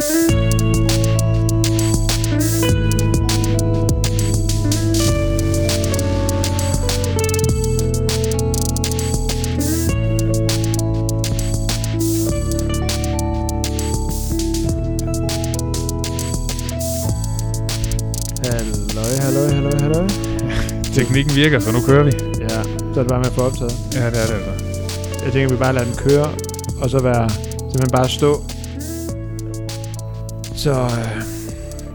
Teknikken virker, så nu kører vi. Ja, så er det bare med at få optaget. Ja, det er det altså. Jeg tænker, vi bare lader den køre, og så være simpelthen bare stå. Så... Øh.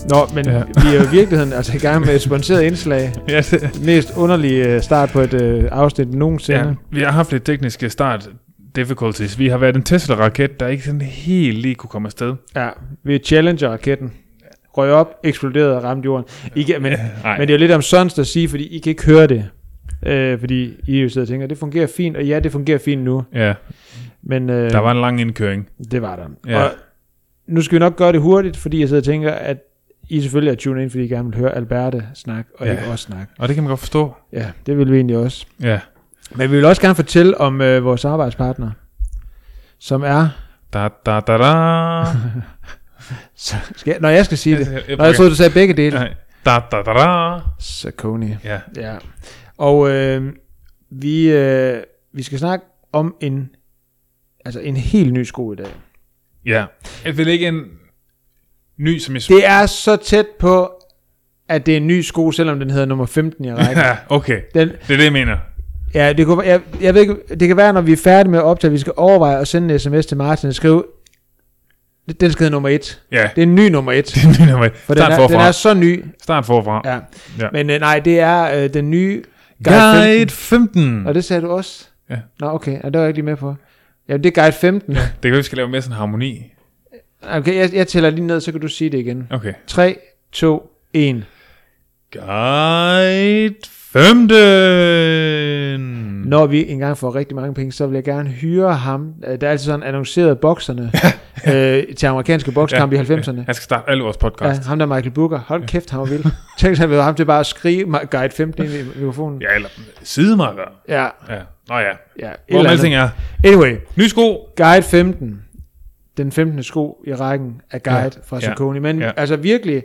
Nå, men Ja. ja. vi er jo i virkeligheden altså i gang med et sponsoreret indslag. Ja, det, mest underlige øh, start på et øh, afsnit nogensinde. ja, vi har haft lidt tekniske start difficulties. Vi har været en Tesla-raket, der ikke sådan helt lige kunne komme afsted. Ja, vi er Challenger-raketten. Røg op, eksploderede og ramte jorden. I kan, men, Nej. men det er jo lidt omsonst at sige, fordi I kan ikke høre det. Øh, fordi I jo sidder og tænker, det fungerer fint, og ja, det fungerer fint nu. Ja, Men øh, der var en lang indkøring. det var der. Ja. Og nu skal vi nok gøre det hurtigt, fordi jeg sidder og tænker, at I selvfølgelig er tunet ind, fordi I gerne vil høre Alberte snakke, og Ja. ikke os snakke. Og det kan man godt forstå. Ja, det vil vi egentlig også. Ja. Men vi vil også gerne fortælle om øh, vores samarbejdspartner, som er... Da, da, da, da. Så, skal jeg, når jeg skal sige det. Jeg, Nå, jeg troede, du sagde begge dele. Nej. Da, da, da, da. Saucony. Ja. Ja. Og øh, vi, øh, vi skal snakke om en, altså en helt ny sko i dag. Ja. Jeg vil ikke en ny, som jeg Det er så tæt på, at det er en ny sko, selvom den hedder nummer 15 i rækken. Ja, okay. Den, Det er det, jeg mener. ja, det, kunne, jeg, jeg ved ikke, det kan være, når vi er færdige med at optage, vi skal overveje at sende en sms til Martin og skrive, den skal hedde nummer 1. Ja. Det er en ny nummer 1. Det er en ny nummer. For den Start er, forfra. den er så ny. Start forfra. Ja. Ja. Men øh, nej, det er øh, den nye Guide 15. Og det sagde du også? Ja. Nå, okay. Ja, det var jeg ikke lige med på. Jamen, det er guide 15. Det kan være, vi skal lave mere sådan harmoni. Okay, jeg, jeg tæller lige ned, så kan du sige det igen. Okay. 3, 2, 1. Guide 15. Når vi engang får rigtig mange penge, så vil jeg gerne hyre ham. Øh, Der er altid sådan annonceret bokserne øh, til amerikanske bokskampe ja, i 90'erne. Han skal starte alle vores Ja, podcast. ham der Michael Booker. Hold kæft, han var vild. Tænk sig, at ham til bare at skrige Guide 15 ind i mikrofonen. Ja, eller sidemarker. Ja, Ja. Nå ja. ja. Hvor alting er. Anyway, Ny sko. Guide 15. Den 15. sko i rækken af Guide Ja, ja, fra ja, Saucony. Men ja. ja. altså virkelig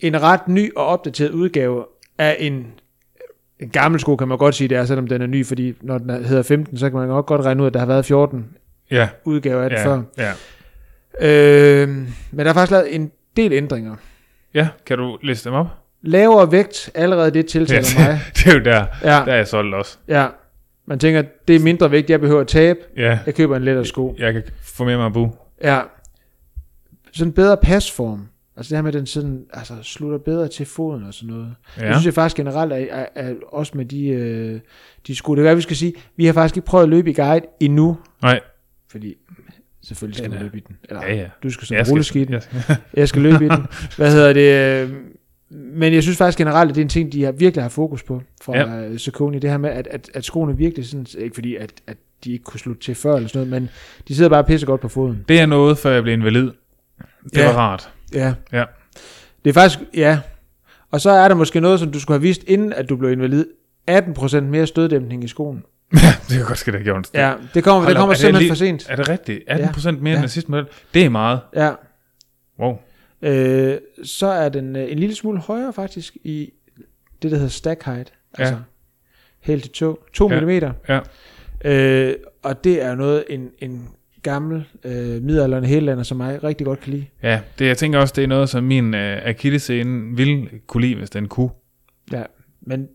en ret ny og opdateret udgave af en, en gammel sko, kan man godt sige, det er, selvom den er ny, fordi når den er- hedder 15, så kan man nok godt regne ud, at der har været 14 Ja. udgaver af det Ja. før. Ja. Øh, men der er faktisk lavet en del ændringer. Ja, kan du liste dem op? Lavere vægt, allerede det tiltaler Ja, mig. det er jo der. Ja, Der er jeg solgt også. ja. Man tænker, det er mindre vægt, jeg behøver at tabe. Ja. Jeg køber en lettere sko. Jeg kan få at bo. Ja. Sådan en bedre pasform. Altså det her med, at den sådan, altså, slutter bedre til foden og sådan noget. Ja. Jeg synes jeg faktisk generelt, at, at, at også med de, øh, de sko, det er hvad vi skal sige, vi har faktisk ikke prøvet at løbe i guide endnu, Nej. Fordi selvfølgelig skal er- løbe i den. Eller, Ja, ja. du skal Jeg sådan skal- rulle den. jeg skal- Jeg skal løbe i den. Hvad hedder det? Men jeg synes faktisk generelt, at det er en ting, de har virkelig har fokus på fra Ja. ja. Saucony. Det her med, at, at, at skoene virkelig sådan, ikke fordi, at, at de ikke kunne slutte til før eller sådan noget, men de sidder bare pisse godt på foden. Det er noget, før jeg blev invalid. Det Ja. var rart. Ja. Ja. Det er faktisk, ja. Og så er der måske noget, som du skulle have vidst, inden at du blev invalid. 18% mere støddæmpning i skoen. Det kan godt ske, det gjorde en Ja, det kommer, Hold det op, kommer er det simpelthen lige- for sent. Er det rigtigt? 18 procent mere Ja. end den sidste model? Det er meget. Ja. Wow. Øh, så er den øh, en lille smule højere faktisk i det, der hedder stack height. Altså Ja. helt til 2, 2 Ja. mm. Ja. Øh, og det er noget, en, en gammel øh, midaldrende helelander, som mig rigtig godt kan lide. Ja, det, jeg tænker også, det er noget, som min øh, akillescene ville kunne lide, hvis den kunne. Ja, men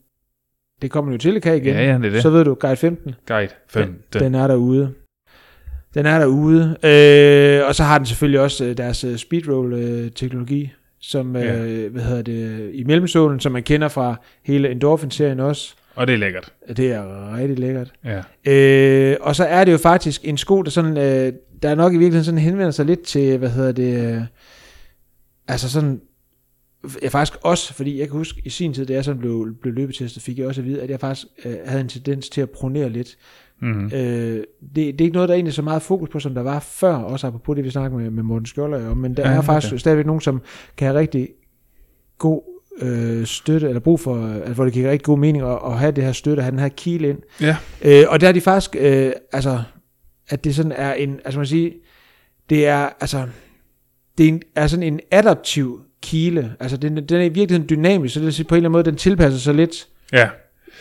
det kommer jo til, kan igen. Ja, ja, det er det. Så ved du, Guide 15, Guide 5. den, den er derude. Den er derude. Øh, og så har den selvfølgelig også øh, deres øh, speedroll-teknologi, som øh, Ja. hvad hedder det, i mellemsålen, som man kender fra hele Endorphin-serien også. Og det er lækkert. Det er rigtig lækkert. Ja. Øh, og så er det jo faktisk en sko, der sådan, øh, der nok i virkeligheden sådan henvender sig lidt til, hvad hedder det, øh, altså sådan, jeg faktisk også, fordi jeg kan huske i sin tid, da jeg sådan blev, blev løbetestet, fik jeg også at vide, at jeg faktisk øh, havde en tendens til at pronere lidt. Mm-hmm. Øh, det, det er ikke noget, der er egentlig så meget fokus på, som der var før, også apropos det, vi snakkede med, med Morten Skjolder om, men der Ja, er okay. faktisk stadigvæk nogen, som kan have rigtig god øh, støtte, eller brug for, altså, hvor det giver rigtig god mening at, at have det her støtte, at have den her kile ind. Ja. Øh, og der er de faktisk, øh, altså, at det sådan er en, altså man siger, det er, altså, det er, en, er sådan en adaptiv kile. Altså, den, den er i virkeligheden dynamisk, så det vil sige, på en eller anden måde, den tilpasser sig lidt Ja,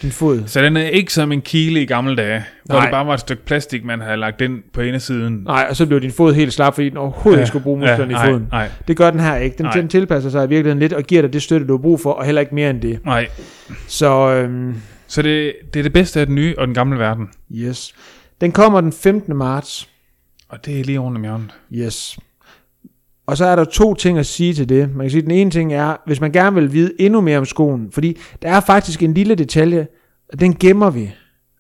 din fod. så den er ikke som en kile i gamle dage, hvor Nej. det bare var et stykke plastik, man havde lagt ind på ene siden. Nej, og så blev din fod helt slap, fordi den overhovedet ikke skulle bruge musklerne ja, i foden. Nej, Det gør den her ikke. Den, Nej. den tilpasser sig i virkeligheden lidt, og giver dig det støtte, du har brug for, og heller ikke mere end det. nej. Så, øhm, Så det, det er det bedste af den nye og den gamle verden. yes. Den kommer den 15. marts. Og det er lige oven om hjørnet. Yes. Og så er der to ting at sige til det. Man kan sige, at den ene ting er, hvis man gerne vil vide endnu mere om skoen, fordi der er faktisk en lille detalje, og den gemmer vi.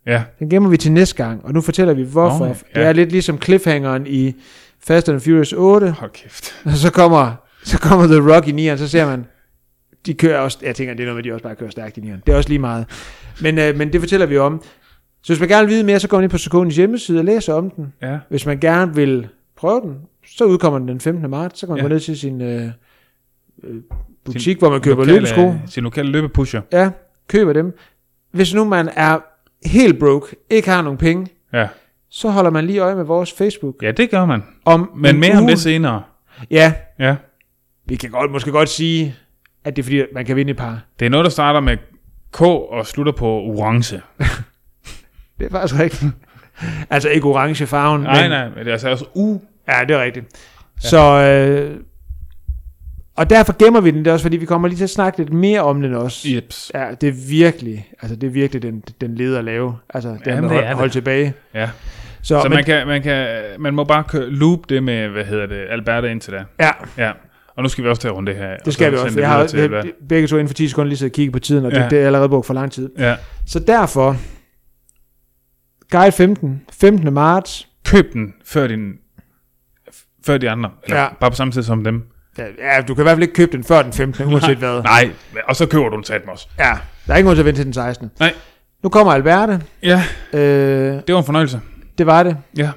Ja, Den gemmer vi til næste gang, og nu fortæller vi hvorfor. Nå, ja. Det er lidt ligesom cliffhangeren i Fast and Furious 8, hold kæft. og så kommer, så kommer The Rock i 9'eren, så ser man, de kører også, jeg tænker, det er noget med, de også bare kører stærkt i 9'eren. Det er også lige meget. Men, øh, men det fortæller vi om. Så hvis man gerne vil vide mere, så går man ind på Sekundens hjemmeside og læser om den. Ja, Hvis man gerne vil prøve den, så udkommer den den 15. marts. Så kan man Ja. gå ned til sin øh, øh, butik, hvor man køber lokale, løbesko. Sin lokale løbepusher. Ja, køber dem. Hvis nu man er helt broke, ikke har nogen penge, Ja. så holder man lige øje med vores Facebook. ja, det gør man. Om Men en mere om uge- det senere. Ja, Ja. vi kan godt, måske godt sige, at det er fordi, man kan vinde et par. Det er noget, der starter med K og slutter på orange. Det er faktisk rigtigt. altså ikke orange farven. Nej, men, nej, men det er altså også U. Ja, det er rigtigt. Ja. Så, øh, og derfor gemmer vi den, det er også fordi, vi kommer lige til at snakke lidt mere om den også. Jeps. Ja, det er virkelig, altså det er virkelig den, den leder at lave. Altså, det Jamen, er det er det. holde tilbage. Ja. Så, Så men, man, kan, man, kan, man må bare køre, loop det med, hvad hedder det, Alberta indtil da. ja, Ja. Og nu skal vi også til at runde det her. det skal vi også. det Jeg har, til jeg, begge to inden for 10 sekunder lige siddet og kigge på tiden, og det, Ja. det er allerede brugt for lang tid. Ja. Så derfor, Guide 15, 15. marts, Køb den før, din, før de andre. Eller Ja. bare på samme tid som dem. ja, du kan i hvert fald ikke købe den før den 15. uanset hvad. Nej, og så køber du den satme også. Ja, der er ikke grund til at vente til den 16. Nej. Nu kommer Alberte. Ja, Øh, det var en fornøjelse. det var det. Ja.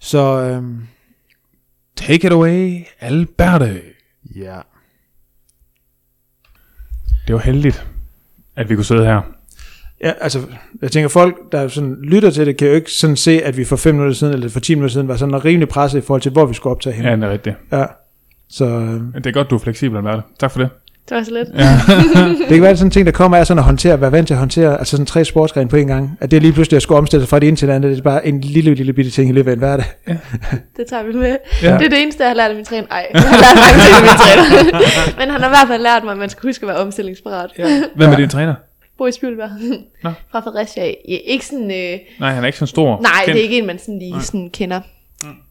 Så øhm, Take it away, Alberte. ja. Det var heldigt, at vi kunne sidde her. Ja, altså, jeg tænker, folk, der sådan lytter til det, kan jo ikke sådan se, at vi for 5 minutter siden, eller for 10 minutter siden, var sådan rimelig presset i forhold til, hvor vi skulle optage hen. Ja, det er rigtigt. Ja. Så øh, Det er godt, du er fleksibel, Alberte. Tak for det. Det var så lidt. Ja. det kan være sådan en ting, der kommer af sådan at håndtere, være vant til at håndtere, altså sådan tre sportsgrene på en gang. At det er lige pludselig at skulle omstille sig fra det ene til det andet, det er bare en lille, lille bitte ting i løbet af en hverdag. Det tager vi med. Ja. Ja. Det er det eneste, jeg har lært af min træner. Ej, jeg har lært mange ting af min træner. Men han har i hvert fald lært mig, at man skal huske at være omstillingsparat. Ja. Hvem er din træner? Boris Spjølberg. Nå. Fra Fredericia. Ja, ikke sådan... Øh, Nej, han er ikke så stor. nej, Kendt. det er ikke en, man sådan lige sådan kender.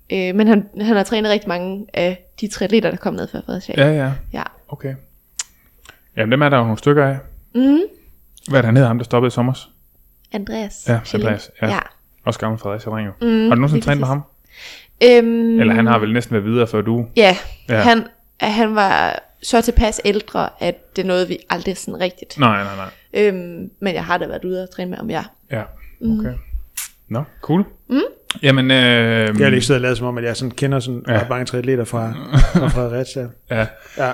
Øh, men han, han har trænet rigtig mange af de triatleter, der kom ned fra Fredericia. Ja, ja. ja. Okay. Jamen, dem er der jo nogle stykker af. Mm. Hvad er der hedder ham, der stoppede i sommer? Andreas. Ja, Schilling. Andreas, ja. ja. Også gammel Fredericia jo. Mm, Har du nogensinde trænet med ham? Øhm, Eller han har vel næsten været videre før du? Ja, Ja. Han, han var så tilpas ældre, at det nåede vi aldrig sådan rigtigt. Nej, nej, nej. Øhm, men jeg har da været ude og træne med ham, ja. Ja, okay. Nå, cool. Mm. Jamen, øh, Jeg har ikke siddet og lavet som om, at jeg sådan kender sådan Ja. ja. mange triatleter fra, fra Fredericia. Ja, Ja.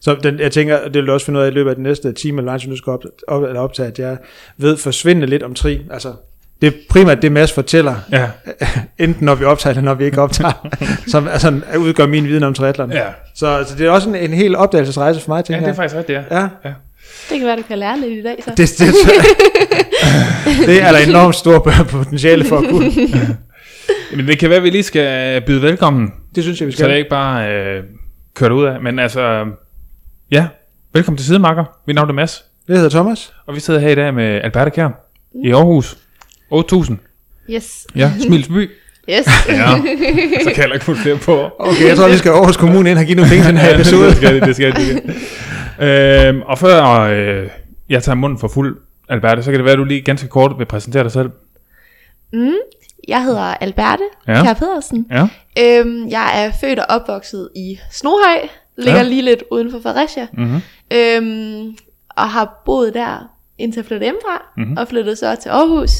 Så den, jeg tænker, det vil du også finde ud af i løbet af den næste time, eller du skal op, op, eller optage, at jeg ved forsvindende lidt om tri. Altså, det er primært det, Mads fortæller, ja, enten når vi optager, eller når vi ikke optager, som altså, udgør min viden om triathlon. ja. Så altså, det er også en, en hel opdagelsesrejse for mig, Ja, tænker det er jeg. faktisk rigtigt, ja. Ja, Det kan være, du kan lære lidt i dag, så. det, det, det er der enormt stor potentiale for at kunne. Men det kan være, at vi lige skal byde velkommen, Det synes jeg, vi så skal. det ikke bare øh, kører ud af. Men altså, ja, velkommen til Sidemakker. Mit navn er Mads, Jeg hedder Thomas. og vi sidder her i dag med Alberte Kjær i Aarhus. 8000. Yes. Ja, Smilsby. Yes. Ja, så kan jeg ikke putte flere på. Okay, jeg tror, vi skal Aarhus Kommune ind og give nogle penge til den her episode. det skal det, det skal det. Øhm, og før øh, jeg tager munden for fuld, Alberte, så kan det være, at du lige ganske kort vil præsentere dig selv. Mm. Jeg hedder Alberte Ja. Kjær Pedersen. Ja. Øhm, jeg er født og opvokset i Snohøj, ligger Ja. lige lidt uden for Fredericia. Mm-hmm. Øhm, og har boet der indtil jeg flyttede hjemmefra, Mhm. mm-hmm. og flyttede så til Aarhus,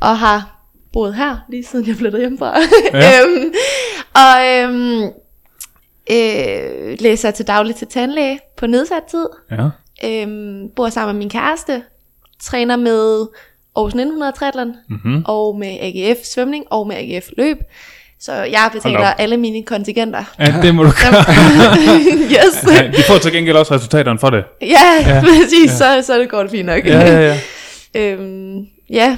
og har boet her, lige siden jeg flyttede hjemmefra. Ja. øhm, og øhm, øh, læser til daglig til tandlæge på nedsat tid. Ja. Øhm, bor sammen med min kæreste, træner med Aarhus 1900 triathlon, Mm-hmm. og med AGF svømning, og med AGF løb. Så jeg betaler alle mine kontingenter. Ja, det må du gøre. yes. Ja, de får til gengæld også resultaterne for det. Ja, Ja, ja præcis. Så, så er det godt fint nok. Ja, ja, ja. øhm, ja.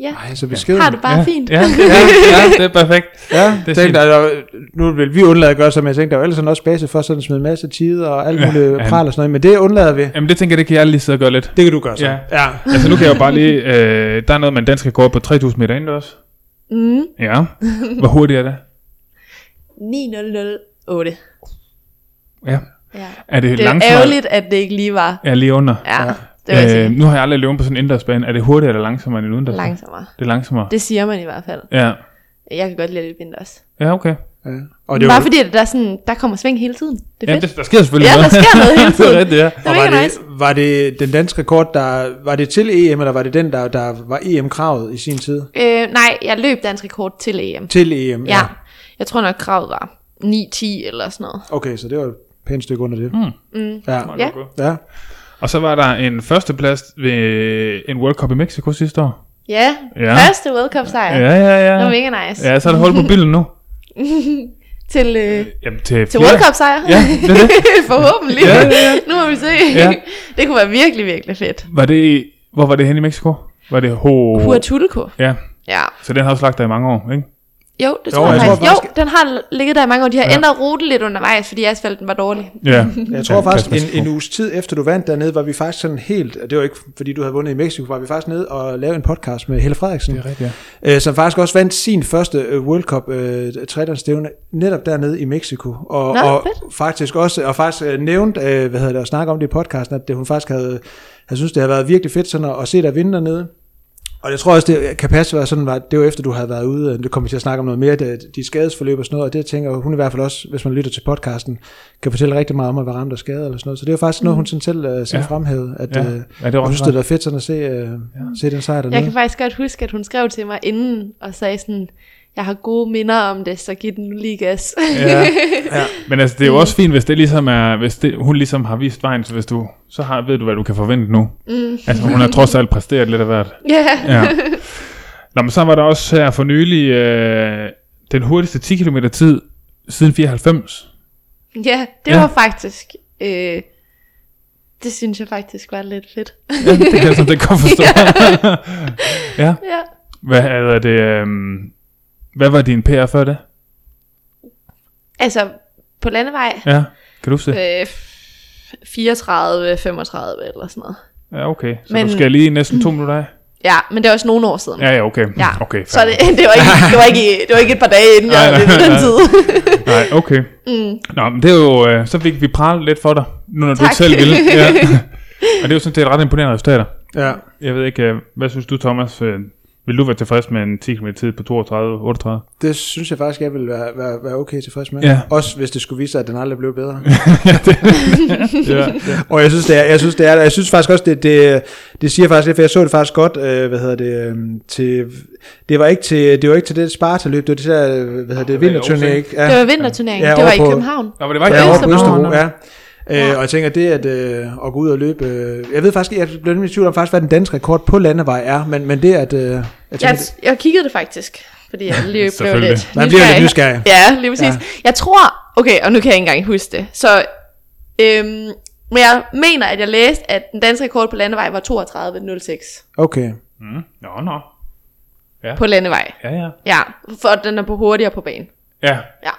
Ja, Ej, så beskeden. har det bare ja. fint. Ja, det, ja, det er perfekt. Ja, Det er det tænkte, der, nu vil vi undlade at gøre, som jeg tænkte, der var ellers sådan også base for sådan at smide en masse tid og alt Ja, muligt ja. pral og sådan noget, men det undlader vi. Jamen det tænker jeg, det kan jeg lige sidde og gøre lidt. Det kan du gøre så. Ja. ja. Altså nu kan jeg jo bare lige, øh, der er noget med en dansk rekord på 3000 meter indendørs. Mm. Ja. Hvor hurtigt er det? 9008. Ja. Ja. Er det, Det er langsommere? ærgerligt, at det ikke lige var. Ja, lige under. Ja, Ja. Det vil jeg sige. Øh, nu har jeg aldrig løbet på sådan en indendørsbane. Er det hurtigere eller langsommere end en udendørsbane? Langsommere. Det er langsommere. Det siger man i hvert fald. Ja. Jeg kan godt lide lidt vinters. Ja, okay. ja. Og det Bare var, fordi, at der, er sådan, der kommer sving hele tiden. Det er Ja, fedt. det, der sker selvfølgelig Ja, noget. der sker noget hele det er tiden. rigtigt, ja. Det og var, det, nice. var det den danske rekord, der var det til EM, eller var det den, der, der var EM-kravet i sin tid? Øh, nej, jeg løb dansk rekord til EM. Til EM, Ja. Jeg tror nok, kravet var 9-10 eller sådan noget. Okay, så det var et pænt stykke under det. Mm. Mm. Ja. Ja. ja. Og så var der en førsteplads ved en World Cup i Mexico sidste år. Ja, Ja. første World Cup sejr. Ja, ja, Det var ja. mega nice. Ja, så er der hold på bilen nu. Til, øh, Jamen, til, til. World Cup sejr. Ja, det det. Forhåbentlig. Ja, ja, ja. nu må vi se. Ja. Det kunne være virkelig, virkelig fedt. Var det, hvor var det hen i Mexico? Var det Ho... Huatulco. Ja, Ja. så den har også lagt der i mange år, ikke? Jo, det Jo, tror jeg, jeg tror faktisk. Jo, den har ligget der i mange år. De har Ja. ændret rute lidt undervejs, fordi asfalten var dårlig. Ja. Jeg tror Ja, faktisk, en, en uges tid efter du vandt dernede, var vi faktisk sådan helt, det var ikke fordi du havde vundet i Mexico, var vi faktisk nede og lavede en podcast med Helle Frederiksen, Det er rigtigt, ja. øh, som faktisk også vandt sin første øh, World Cup øh, trædansstævne netop dernede i Mexico. Og, Nå, og fedt. faktisk også, og faktisk øh, nævnt, øh, hvad hedder det, at snakke om det i podcasten, at det, hun faktisk havde, havde synes, det havde været virkelig fedt sådan at, at se dig vinde dernede. Og jeg tror også, det kan passe være sådan, at det var efter, du havde været ude, det kommer vi til at snakke om noget mere, det, de skadesforløb og sådan noget, og det tænker hun i hvert fald også, hvis man lytter til podcasten, kan fortælle rigtig meget om at være ramt af skader eller sådan noget. Så det er jo faktisk noget, hun sådan selv, uh, selv Ja. fremhævede, at Ja. ja. Ja, uh, det var hun synes, det var fedt sådan at se, uh, ja. se den sejr dernede. Jeg kan faktisk godt huske, at hun skrev til mig inden og sagde sådan, jeg har gode minder om det, så giv den nu lige gas. Ja. ja. Men altså, det er jo også fint, hvis det ligesom er, hvis det, hun ligesom har vist vejen, så hvis du, så har, ved du, hvad du kan forvente nu. Mm. Altså, hun har trods alt præsteret lidt af hvert. Ja. Ja. Nå, men så var der også her for nylig øh, den hurtigste 10 km tid siden 94. ja, det Ja. var faktisk, øh, det synes jeg faktisk var lidt fedt. Ja, det kan jeg sådan det godt forstå. ja. Ja. Hvad, er det, øh, hvad var din PR før det? Altså, på landevej, Ja, kan du huske det? øh, 34, 35 eller sådan noget. Ja, okay. Så men- du skal lige næsten to minutter af? Ja, men det er også nogle år siden. Ja, ja, okay. Ja. okay Så det, det, var ikke, det, var ikke, det var ikke et par dage inden, jeg Nej, den nej. tid. Nej, okay. Mm. Nå, men det er jo, øh, så fik vi pralet lidt for dig, nu når du Tak. ikke selv ville. Ja. Og det er jo sådan set ret imponerende resultater. Ja. Jeg ved ikke, øh, hvad synes du, Thomas? Vil du være tilfreds med en 10 km tid på 32, 38? Det synes jeg faktisk, jeg vil være, være, være okay tilfreds med. Ja. Også hvis det skulle vise sig, at den aldrig blev bedre. ja. Og jeg synes, det er, jeg synes, det er, jeg synes faktisk også, det, det, det siger faktisk lidt, for jeg så det faktisk godt, øh, hvad hedder det, øh, til, det var ikke til, det var ikke til det Sparta-løb, det var det der, øh, hvad hedder det, ikke? Ja, Det var vinterturneringen, Ja, det var i København. Nå, men det var ikke ja, over på Østerbro. Nå. Ja. Øh, Ja. og jeg tænker, det at, øh, at gå ud og løbe, øh, jeg ved faktisk, jeg blev nemlig i tvivl om faktisk, hvad den danske rekord på landevej er, men, men det at, øh, jeg tænker, Jeg, jeg kiggede det faktisk, fordi jeg lige blev Selvfølgelig. lidt man bliver lidt nysgerrig. Ja, lige præcis. Ja. Ja. Jeg tror, okay, og nu kan jeg ikke engang huske det, så, øhm, men jeg mener, at jeg læste, at den danske rekord på landevej var 32.06 Okay. Mm. Nå, nå. på landevej. Ja, ja. Ja, for at den er på hurtigere på banen. Ja. Ja.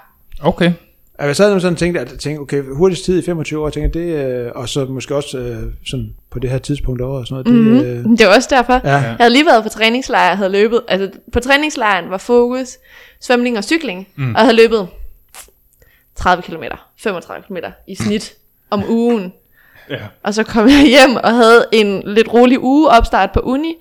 Okay. Altså, jeg sad nemlig sådan og tænkte, at jeg tænkte, okay, hurtigst tid i 25 år, jeg tænker, det, øh, og så måske også øh, sådan på det her tidspunkt over og sådan noget, Mm-hmm. det, øh, Det var også derfor. ja, Jeg havde lige været på træningslejr, jeg havde løbet, altså på træningslejren var fokus svømning og cykling, mm. og jeg havde løbet 30 km, 35 km i snit om ugen. Ja. Og så kom jeg hjem og havde en lidt rolig uge opstart på uni,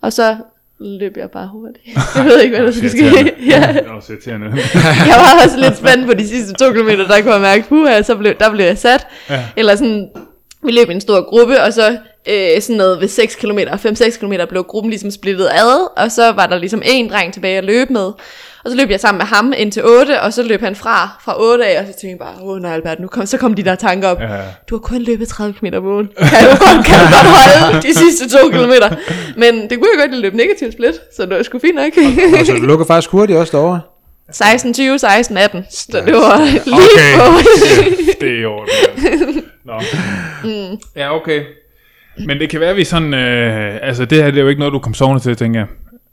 og så løb jeg bare hurtigt. Jeg ved ikke, hvad der skulle ske. ja. Det var også irriterende. Jeg var også lidt spændt på de sidste to kilometer, der kunne jeg mærke, puha, så blev, der blev jeg sat. Ja. Eller sådan, vi løb i en stor gruppe, og så øh, sådan noget ved 6 km, 5-6 km blev gruppen ligesom splittet ad, og så var der ligesom en dreng tilbage at løbe med. Og så løb jeg sammen med ham ind til 8, og så løb han fra, fra 8 af, og så tænkte jeg bare, åh nej Albert, nu kom, så kom de der tanker op. Ja. Du har kun løbet 30 km om ugen. Kan du godt, kan du godt holde de sidste to kilometer? Men det kunne jeg godt løbe negativt split, så det var sgu fint nok. Og så du lukker faktisk hurtigt også derovre. 16, 20, 16, 18. Så det var lige Okay, på. det, det er i orden. ja. Nå. Mm. Ja, okay. Men det kan være, at vi sådan... Øh, altså, det her det er jo ikke noget, du kom sovende til, tænker jeg.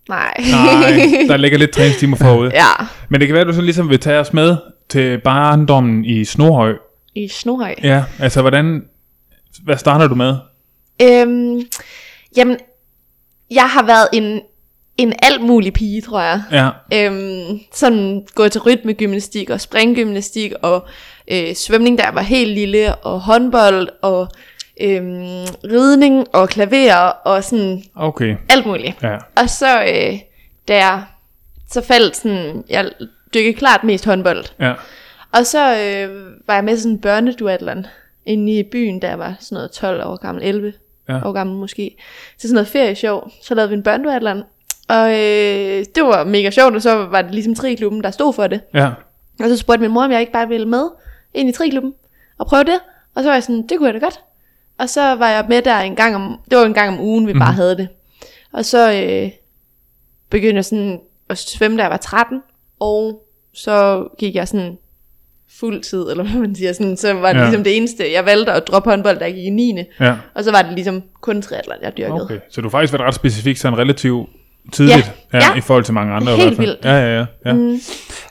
Nej. Nej, der ligger lidt træningstimer forude. ja, Men det kan være, at du sådan ligesom vil tage os med til barndommen i Snorhøj. i Snohøj. Ja, altså hvordan... Hvad starter du med? Øhm, jamen, jeg har været en, en alt mulig pige, tror jeg. Ja, Øhm, sådan gået til rytmegymnastik og springgymnastik og øh, svømning, der var helt lille, og håndbold og øhm, ridning og klaver og sådan okay. alt muligt. Ja, Og så øh, der så faldt sådan, jeg dykkede klart mest håndbold. ja. Og så øh, var jeg med til sådan en børneduatlon inde i byen, der var sådan noget 12 år gammel, 11 Ja. år gammel måske. Så sådan noget ferieshow, så lavede vi en børneduatlon. Og øh, det var mega sjovt, og så var det ligesom triklubben, der stod for det. Ja, Og så spurgte min mor, om jeg ikke bare ville med ind i triklubben og prøve det. Og så var jeg sådan, det kunne jeg da godt. Og så var jeg med der en gang om, det var en gang om ugen, vi bare havde det. Og så øh, begyndte jeg sådan at svømme, da jeg var 13. Og så gik jeg sådan fuld tid, eller hvad man siger. Sådan, så var det ja. ligesom det eneste. Jeg valgte at droppe håndbold, da jeg gik i 9. ja. Og så var det ligesom kun triathlon, jeg dyrkede. Okay. Så du har faktisk været ret specifik, sådan relativt tidligt, Ja, ja, ja. i forhold til mange andre. Helt i hvert fald. vildt. Ja, ja, ja. ja. Mm.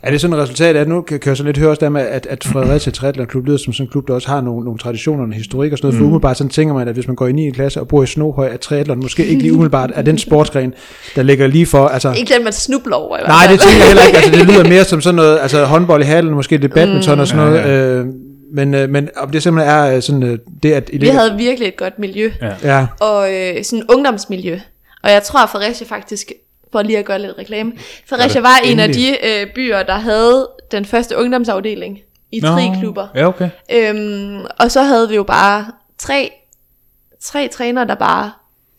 Er det sådan et resultat af, at nu kan jeg så lidt høre også der med, at, at Fredericia Triathlon Klub lyder som sådan en klub, der også har nogle, nogle traditioner og historik og sådan noget. Mm. For umiddelbart sådan tænker man, at hvis man går i 9. klasse og bor i Snohøj, at triathlon måske ikke lige umiddelbart er den sportsgren, der ligger lige for, altså... Ikke den, man snubler over i hvert Nej, fald. det tænker jeg heller ikke. Altså, det lyder mere som sådan noget, altså håndbold i hallen, måske lidt badminton mm. og sådan Ja, noget. Øh, men, øh, men om det simpelthen er øh, sådan øh, det, at I Vi havde virkelig et godt miljø. Ja. Ja, og øh, sådan ungdomsmiljø. Og jeg tror, at Fredericia faktisk, for lige at gøre lidt reklame, Fredericia var en af de øh, byer, der havde den første ungdomsafdeling i Nå, tre klubber. Ja, okay. Øhm, og så havde vi jo bare tre, tre trænere, der bare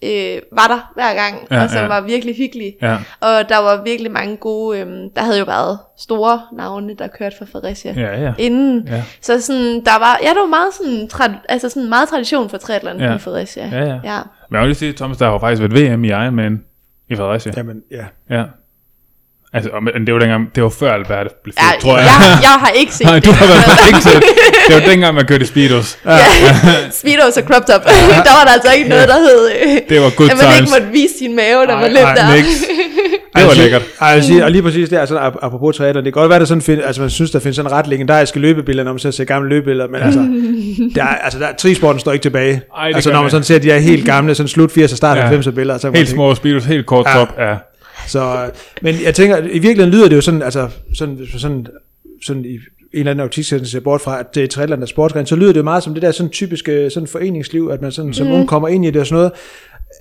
øh, var der hver gang, Ja, og som ja. var virkelig hyggelige. Ja, Og der var virkelig mange gode, øhm, der havde jo været store navne, der kørte for Fredericia. ja, ja. Inden. Ja. Så sådan, der var, ja, der var meget sådan, tra- altså sådan meget tradition for triathlon Ja. i Fredericia. Ja, ja. ja. Men jeg vil lige sige, Thomas, der har jo faktisk været VM i Ironman i Fredericia. jamen, ja. Ja. Altså, men det var dengang, det var før Albert blev Ja, født, tror jeg. jeg, jeg har ikke set Nej, det. du har været ikke set. Det var dengang, man kørte i Speedos. Ja. Speedos og crop top. der var der altså ikke noget, der hed... Øh, Det var good at man ikke times. måtte vise sin mave, når man løb nej, der. niks. Det var lækkert. Ej, jeg vil sige, og lige præcis der, altså, ap- apropos triathlon, det kan godt være, der sådan find, altså man synes, der findes sådan ret legendariske løbebilleder, når man ser, ser gamle løbebilleder, men altså, der, er- altså der, trisporten står ikke tilbage. Ej, altså når man sådan ser de her helt gamle, sådan slut 80'er, start Ja. 90'er billeder, så Helt små Speedos, helt kort Ja. top. Ja. Så, øh, men jeg tænker, i virkeligheden lyder det jo sådan, altså sådan, sådan, sådan i en eller anden optik ser bort fra, at det er der er sportsgren, så lyder det jo meget som det der sådan typiske sådan foreningsliv, at man sådan, som ung kommer ind i det og sådan noget.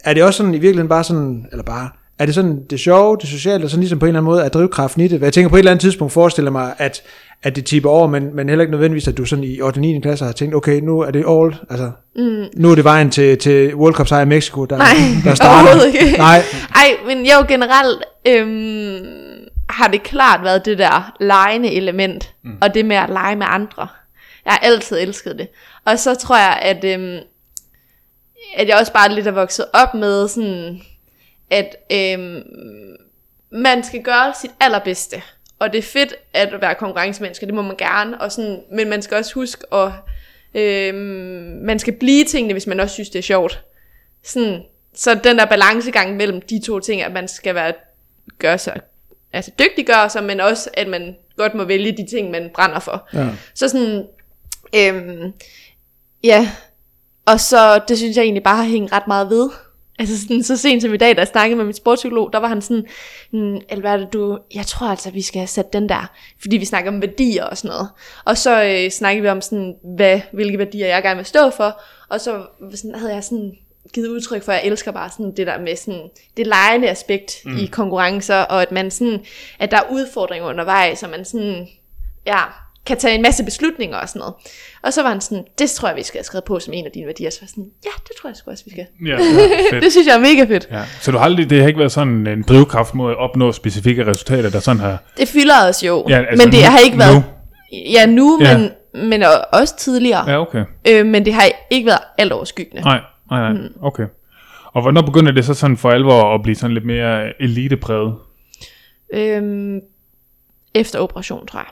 Er det også sådan i virkeligheden bare sådan, eller bare, er det sådan det sjove, det sociale, og sådan ligesom på en eller anden måde er drivkraften i det? Jeg tænker på et eller andet tidspunkt forestiller mig, at, at det tipper over, men, men heller ikke nødvendigvis, at du sådan i 8. og 9. klasse har tænkt, okay, nu er det all, altså, mm. nu er det vejen til, til World Cup sejr i Mexico, der, Nej, der starter. ikke. Nej, Ej, men jo generelt øhm, har det klart været det der legende element, mm. og det med at lege med andre. Jeg har altid elsket det. Og så tror jeg, at, øhm, at jeg også bare lidt er vokset op med sådan, at øhm, man skal gøre sit allerbedste. Og det er fedt at være konkurrencemenneske, det må man gerne. Og sådan, men man skal også huske at øhm, man skal blive tingene, hvis man også synes, det er sjovt. Sådan, så den der balancegang mellem de to ting, at man skal være, gøre sig, altså dygtiggøre sig, men også at man godt må vælge de ting, man brænder for. ja. Så sådan, øhm, ja, og så det synes jeg egentlig bare har hængt ret meget ved. Altså sådan, så sent som i dag, da jeg snakkede med min sportspsykolog, der var han sådan, "Hmm, Alberte, du, jeg tror altså, vi skal have sat den der, fordi vi snakker om værdier og sådan noget. Og så øh, snakkede vi om sådan, hvad, hvilke værdier jeg gerne vil stå for, og så sådan, havde jeg sådan givet udtryk for, at jeg elsker bare sådan det der med sådan, det lejende aspekt mm. i konkurrencer, og at man sådan, at der er udfordringer undervejs, og man sådan, ja, kan tage en masse beslutninger og sådan noget. Og så var han sådan, det tror jeg, vi skal have skrevet på som en af dine værdier. Så var sådan, ja, det tror jeg sgu også, vi skal. Ja, ja. Det synes jeg er mega fedt. Ja. Så du har aldrig, det har ikke været sådan en drivkraft mod at opnå specifikke resultater, der sådan har... Det fylder os jo, Ja, altså men det nu- har ikke været... nu. Ja, nu, Ja. men, men også tidligere. Ja, okay. Øh, men det har ikke været alt overskyggende. Nej, nej, Mm. nej. Okay. Og hvornår begynder det så sådan for alvor at blive sådan lidt mere elitepræget? Øhm, efter operationen, tror jeg.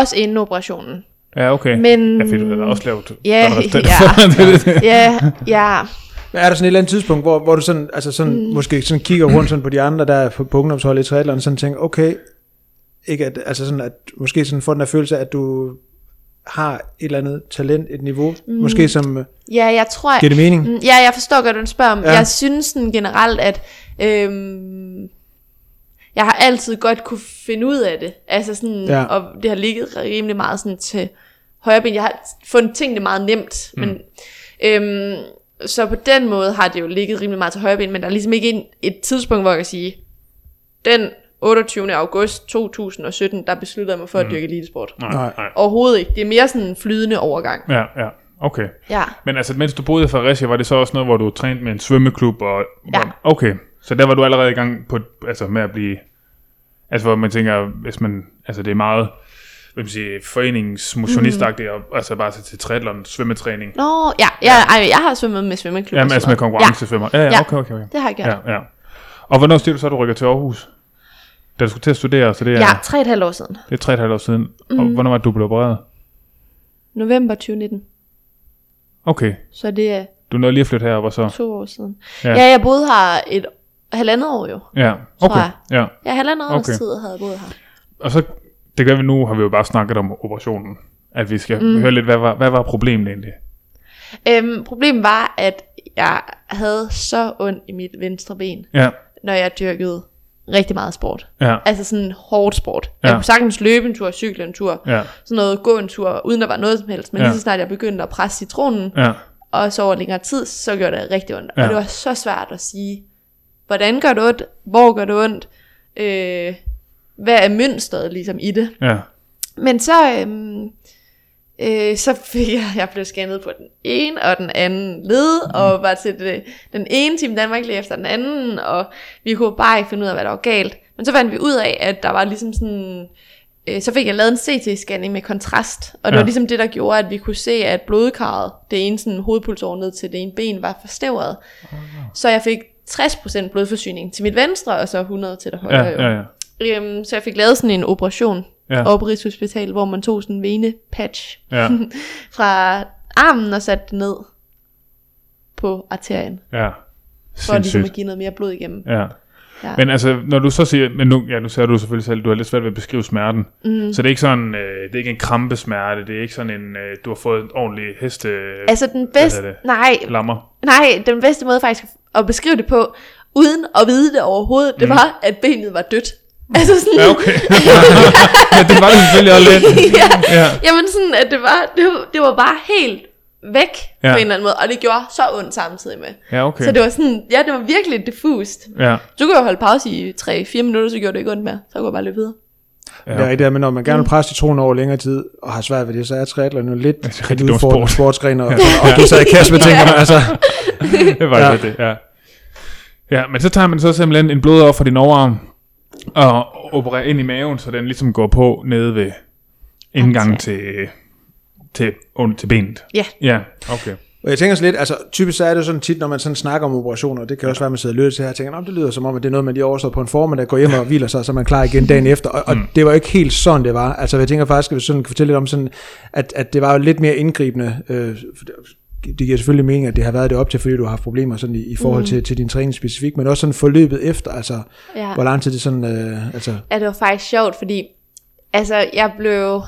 Også inden operationen. Ja, okay. Men- Ja, fordi du har også lavet Ja, ja. er. Ja, ja. Men er der sådan et eller andet tidspunkt, hvor, hvor du sådan, altså sådan, mm. måske sådan kigger rundt sådan på de andre, der er på, på ungdomsholdet i triathlon, og sådan tænker, okay, ikke at, altså sådan, at måske sådan får den der følelse af, at du har et eller andet talent, et niveau, mm. måske som øh, Ja, jeg tror... giver det mening. Mm, Ja, jeg forstår godt, hvad du spørger om. Ja. Ja. Jeg synes sådan generelt, at øhm, jeg har altid godt kunne finde ud af det. Altså sådan, Ja. og det har ligget rimelig meget sådan til højre ben. Jeg har fundet tingene meget nemt, mm. men øhm, så på den måde har det jo ligget rimelig meget til højre ben, men der er ligesom ikke en, et tidspunkt, hvor jeg kan sige, den 28. august 2017, der besluttede jeg mig for at dyrke elitesport. Nej, Nej. nej. Overhovedet ikke. Det er mere sådan en flydende overgang. Ja, ja. Okay. Ja. Men altså, mens du boede i Fredericia, var det så også noget, hvor du trænede med en svømmeklub? Og, Ja. Okay, så der var du allerede i gang på, altså med at blive... Altså, hvor man tænker, hvis man... Altså, det er meget hvad man sige, foreningsmotionistagtigt, mm. og, altså bare til, til triathlon, svømmetræning. Nå, ja, ja, ej, jeg har svømmet med svømmeklub. Jamen, og altså med konkurrencesvømmer. Ja, ja, Ja. okay, okay, okay. Ja, det har jeg gjort. Ja, ja. Og hvornår siger du så, at du rykker til Aarhus? Da du skulle til at studere, så det er, Ja, tre og et halvt år siden. det er tre og et halvt år siden. Mm. Og hvornår var det, du blev opereret? November 2019. Okay, Så det er du nåede lige at flytte herop, og så... to år siden. Ja. Ja, ja jeg boede her et halvandet år jo. Ja, okay. jeg. Ja. Ja, halvandet års Okay. tid havde jeg boet her. Og så, det gør vi nu, har vi jo bare snakket om operationen. At vi skal mm. høre lidt, hvad var, hvad var problemet egentlig? Øhm, problemet var, at jeg havde så ondt i mit venstre ben, Ja, når jeg dyrkede rigtig meget sport. ja, Altså sådan hårdt sport. Ja. Jeg kunne sagtens løbe en tur, cykle en tur, ja, sådan noget, gå en tur, uden der var noget som helst. Men Ja. lige så snart jeg begyndte at presse citronen, ja, og så over længere tid, så gjorde det rigtig ondt. Ja. Og det var så svært at sige, hvordan gør det ondt, hvor gør det ondt, øh, hvad er mønstret ligesom i det. ja, Men så, øhm, øh, så fik jeg, jeg blev scannet på den ene og den anden led, mm. og var til det, den ene time Danmark lige efter den anden, og vi kunne bare ikke finde ud af, hvad der var galt. Men så fandt vi ud af, at der var ligesom sådan, øh, så fik jeg lavet en CT-scanning med kontrast, og det Ja. var ligesom det, der gjorde, at vi kunne se, at blodkarret, det ene sådan hovedpulsår ned til det ene ben, var forstævret. Så jeg fik 60% blodforsyning til mit venstre, og så 100 til det højre. ja, jo. ja, ja. Øhm, så jeg fik lavet sådan en operation Ja. over på Rigshospitalet, hvor man tog sådan en venepatch Ja, fra armen og satte det ned på arterien, ja. for ligesom Sindssygt. at give noget mere blod igennem. Ja. Ja. Men altså, når du så siger, men nu, ja, nu siger du selvfølgelig selv, du har lidt svært ved at beskrive smerten. Mm. Så det er ikke sådan, øh, det er ikke en krampesmerte, det er ikke sådan en, øh, du har fået en ordentlig heste Altså den bedste, det? nej, lammer. nej, den bedste måde faktisk at beskrive det på, uden at vide det overhovedet, det var, at benet var dødt. Altså sådan, Mm. Ja, okay. ja, det var det selvfølgelig også lidt. ja, Ja. Jamen sådan, at det var, det var, det var bare helt væk Ja. på en eller anden måde, og det gjorde så ondt samtidig med. Ja, okay. Så det var sådan, ja, det var virkelig diffust. Ja, Så kunne jeg holde pause i 3-4 minutter, så gjorde det ikke ondt mere. Så kunne jeg bare løbe videre. Ja. Det er rigtigt, men når man gerne vil presse citronen over længere tid, og har svært ved det, så er triathlon jo lidt er et rigtig sport. sportsgren, og, og det så i kasse med tænker man, altså, det var Ja. ja. det, ja. Ja, men så tager man så simpelthen en blod op fra din overarm, og opererer ind i maven, så den ligesom går på nede ved indgangen til, til, under, til benet. Ja. Ja, okay. Og jeg tænker så lidt, altså typisk så er det jo sådan tit, når man sådan snakker om operationer, det kan også være, at man sidder og lytter til her, og tænker, "Nå, det lyder som om, at det er noget, man lige overstår på en formiddag, går hjem og hviler sig, så er man klar igen dagen efter. Og, og det var ikke helt sådan, det var. Altså jeg tænker faktisk, at vi sådan kan fortælle lidt om sådan, at, at det var jo lidt mere indgribende. Øh, for det- det giver selvfølgelig mening, at det har været det op til, fordi du har haft problemer sådan i, i forhold til, til din træning specifikt, men også sådan forløbet efter, altså Ja. hvor lang tid det sådan, øh, altså, Ja, det var faktisk sjovt, fordi altså, jeg blev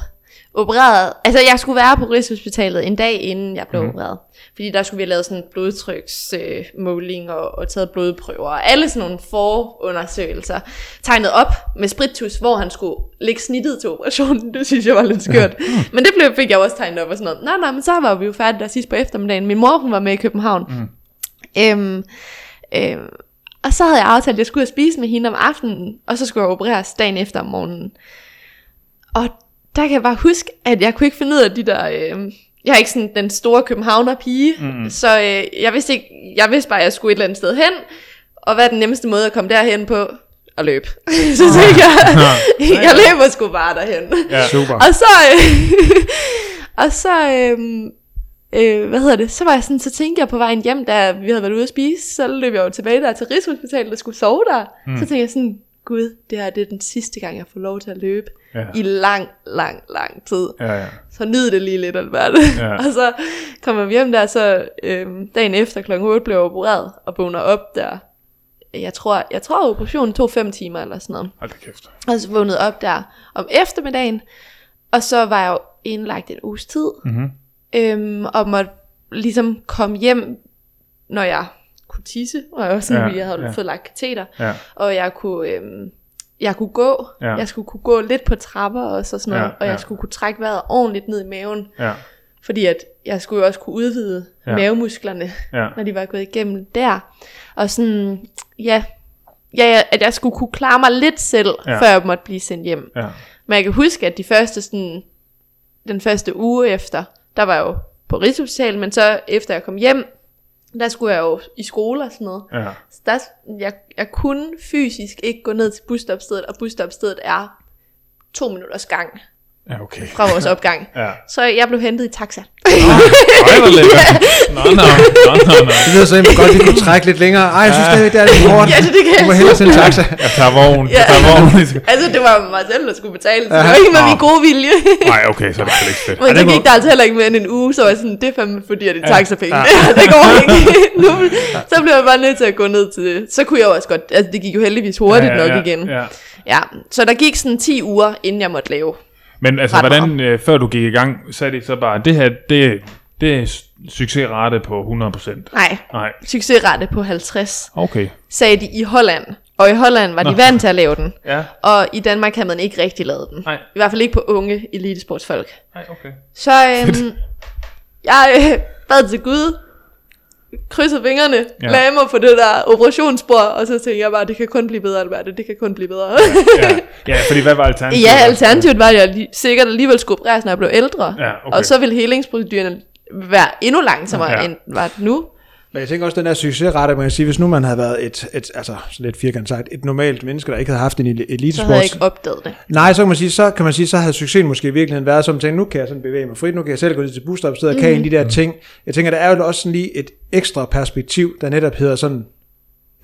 opereret. Altså, jeg skulle være på Rigshospitalet en dag inden jeg blev mm. opereret. Fordi der skulle vi have lavet sådan en blodtryksmåling øh, og, og taget blodprøver. Og alle sådan nogle forundersøgelser tegnet op med spritus, hvor han skulle lægge snittet til operationen. Det synes jeg var lidt skørt. men det blev, fik jeg også tegnet op og sådan noget. Nej, nej, men så var vi jo færdige der sidst på eftermiddagen. Min mor, hun var med i København. Mm. Øhm, øhm, og så havde jeg aftalt, at jeg skulle spise med hende om aftenen, og så skulle jeg opereres dagen efter om morgenen. Og der kan jeg bare huske, at jeg kunne ikke finde ud af de der... Øh, jeg er ikke sådan den store københavner pige, mm. så øh, jeg vidste ikke, jeg vidste bare, at jeg skulle et eller andet sted hen, og hvad er den nemmeste måde at komme derhen på? At løbe. så tænkte jeg, jeg løber sgu bare derhen. Ja. Super. Og så, øh, og så, øh, øh, hvad hedder det, så var jeg sådan, så tænkte jeg på vejen hjem, da vi havde været ude at spise, så løb jeg jo tilbage der til Rigshospitalet og skulle sove der. Mm. Så tænkte jeg sådan, gud, det her det er den sidste gang, jeg får lov til at løbe Ja. i lang, lang, lang tid. Ja, ja. Så nyd det lige lidt, Albert. Ja. og så kommer vi hjem der, så øhm, dagen efter kl. 8 blev jeg opereret, og vågner op der. Jeg tror, jeg tror operationen tog 5 timer eller sådan noget. Hold kæft. Og så vågnede op der om eftermiddagen, og så var jeg jo indlagt en uges tid, Mhm. øhm, og måtte ligesom komme hjem, når jeg kunne tisse, og jeg, var sådan, Ja, jeg havde ja. fået lagt kateter, Ja. og jeg kunne, øhm, jeg kunne gå, Ja. jeg skulle kunne gå lidt på trapper og så sådan noget, Ja, og jeg skulle kunne trække vejret ordentligt ned i maven, Ja. fordi at jeg skulle jo også kunne udvide Ja. mavemusklerne, Ja. når de var gået igennem der. Og sådan, ja, ja, at jeg skulle kunne klare mig lidt selv, ja. før jeg måtte blive sendt hjem. Ja. Men jeg kan huske, at de første sådan, den første uge efter, der var jeg jo på Rigshospitalet, men så efter jeg kom hjem, der skulle jeg jo i skole og sådan noget. Ja. Så der, jeg, jeg kunne fysisk ikke gå ned til busstopstedet, og busstopstedet er to minutters gang Ja, okay. fra vores opgang. Ja. Så jeg blev hentet i taxa. Ej, hvor lækkert. Nå, nå, nå, nå, nå. Det lyder så godt, vi kunne trække lidt længere. Ej, jeg synes, det, det er lidt hårdt. Ja, det, det kan Du må jeg hellere sende taxa. Jeg tager vogn. Jeg tager vogn. Altså, det var mig selv, der skulle betale, så det var ikke med min gode vilje. Nej, okay, så er det sgu ikke fedt. Men så gik der altså heller ikke mere end en uge, så var jeg sådan, det er fandme fordi, at det er taxapenge. Det går ikke. nu, så blev jeg bare nødt til at gå ned til det. Så kunne jeg også godt, altså det gik jo heldigvis hurtigt nok igen. Ja. Ja, så der gik sådan 10 uger, inden jeg måtte lave. Men altså, Ret hvordan, øh, før du gik i gang, sagde de så bare, det her, det, det er succesrate på 100%. Nej, Nej, succesrate på 50, okay. sagde de i Holland. Og i Holland var de Nå. vant til at lave den. Ja, Og i Danmark havde man ikke rigtig lavet den. Nej. I hvert fald ikke på unge elitesportsfolk. nej, okay. Så øhm, jeg øh, bad til Gud, krydsede fingrene, Ja. ja. lagde mig på det der operationsbord, og så tænkte jeg bare, det kan kun blive bedre, Albert, det kan kun blive bedre. Ja, ja fordi hvad var alternativet? ja, alternativet var, at jeg li- sikkert alligevel skulle opereres, når jeg blev ældre. Ja, okay. Og så ville helingsproceduren være endnu langsommere, Ja. ja. end var det nu. Men jeg tænker også, den der succesrate, man kan sige, hvis nu man havde været et, et altså sådan lidt firkantet sagt, et normalt menneske, der ikke havde haft en Så elitesport. havde jeg ikke opdaget det. Nej, så kan man sige, så kan man sige, så havde succesen måske i virkeligheden været som tænke, nu kan jeg sådan bevæge mig frit, nu kan jeg selv gå ned til busstopstedet og kan en af de der ting. Jeg tænker, der er jo også sådan lige et ekstra perspektiv, der netop hedder sådan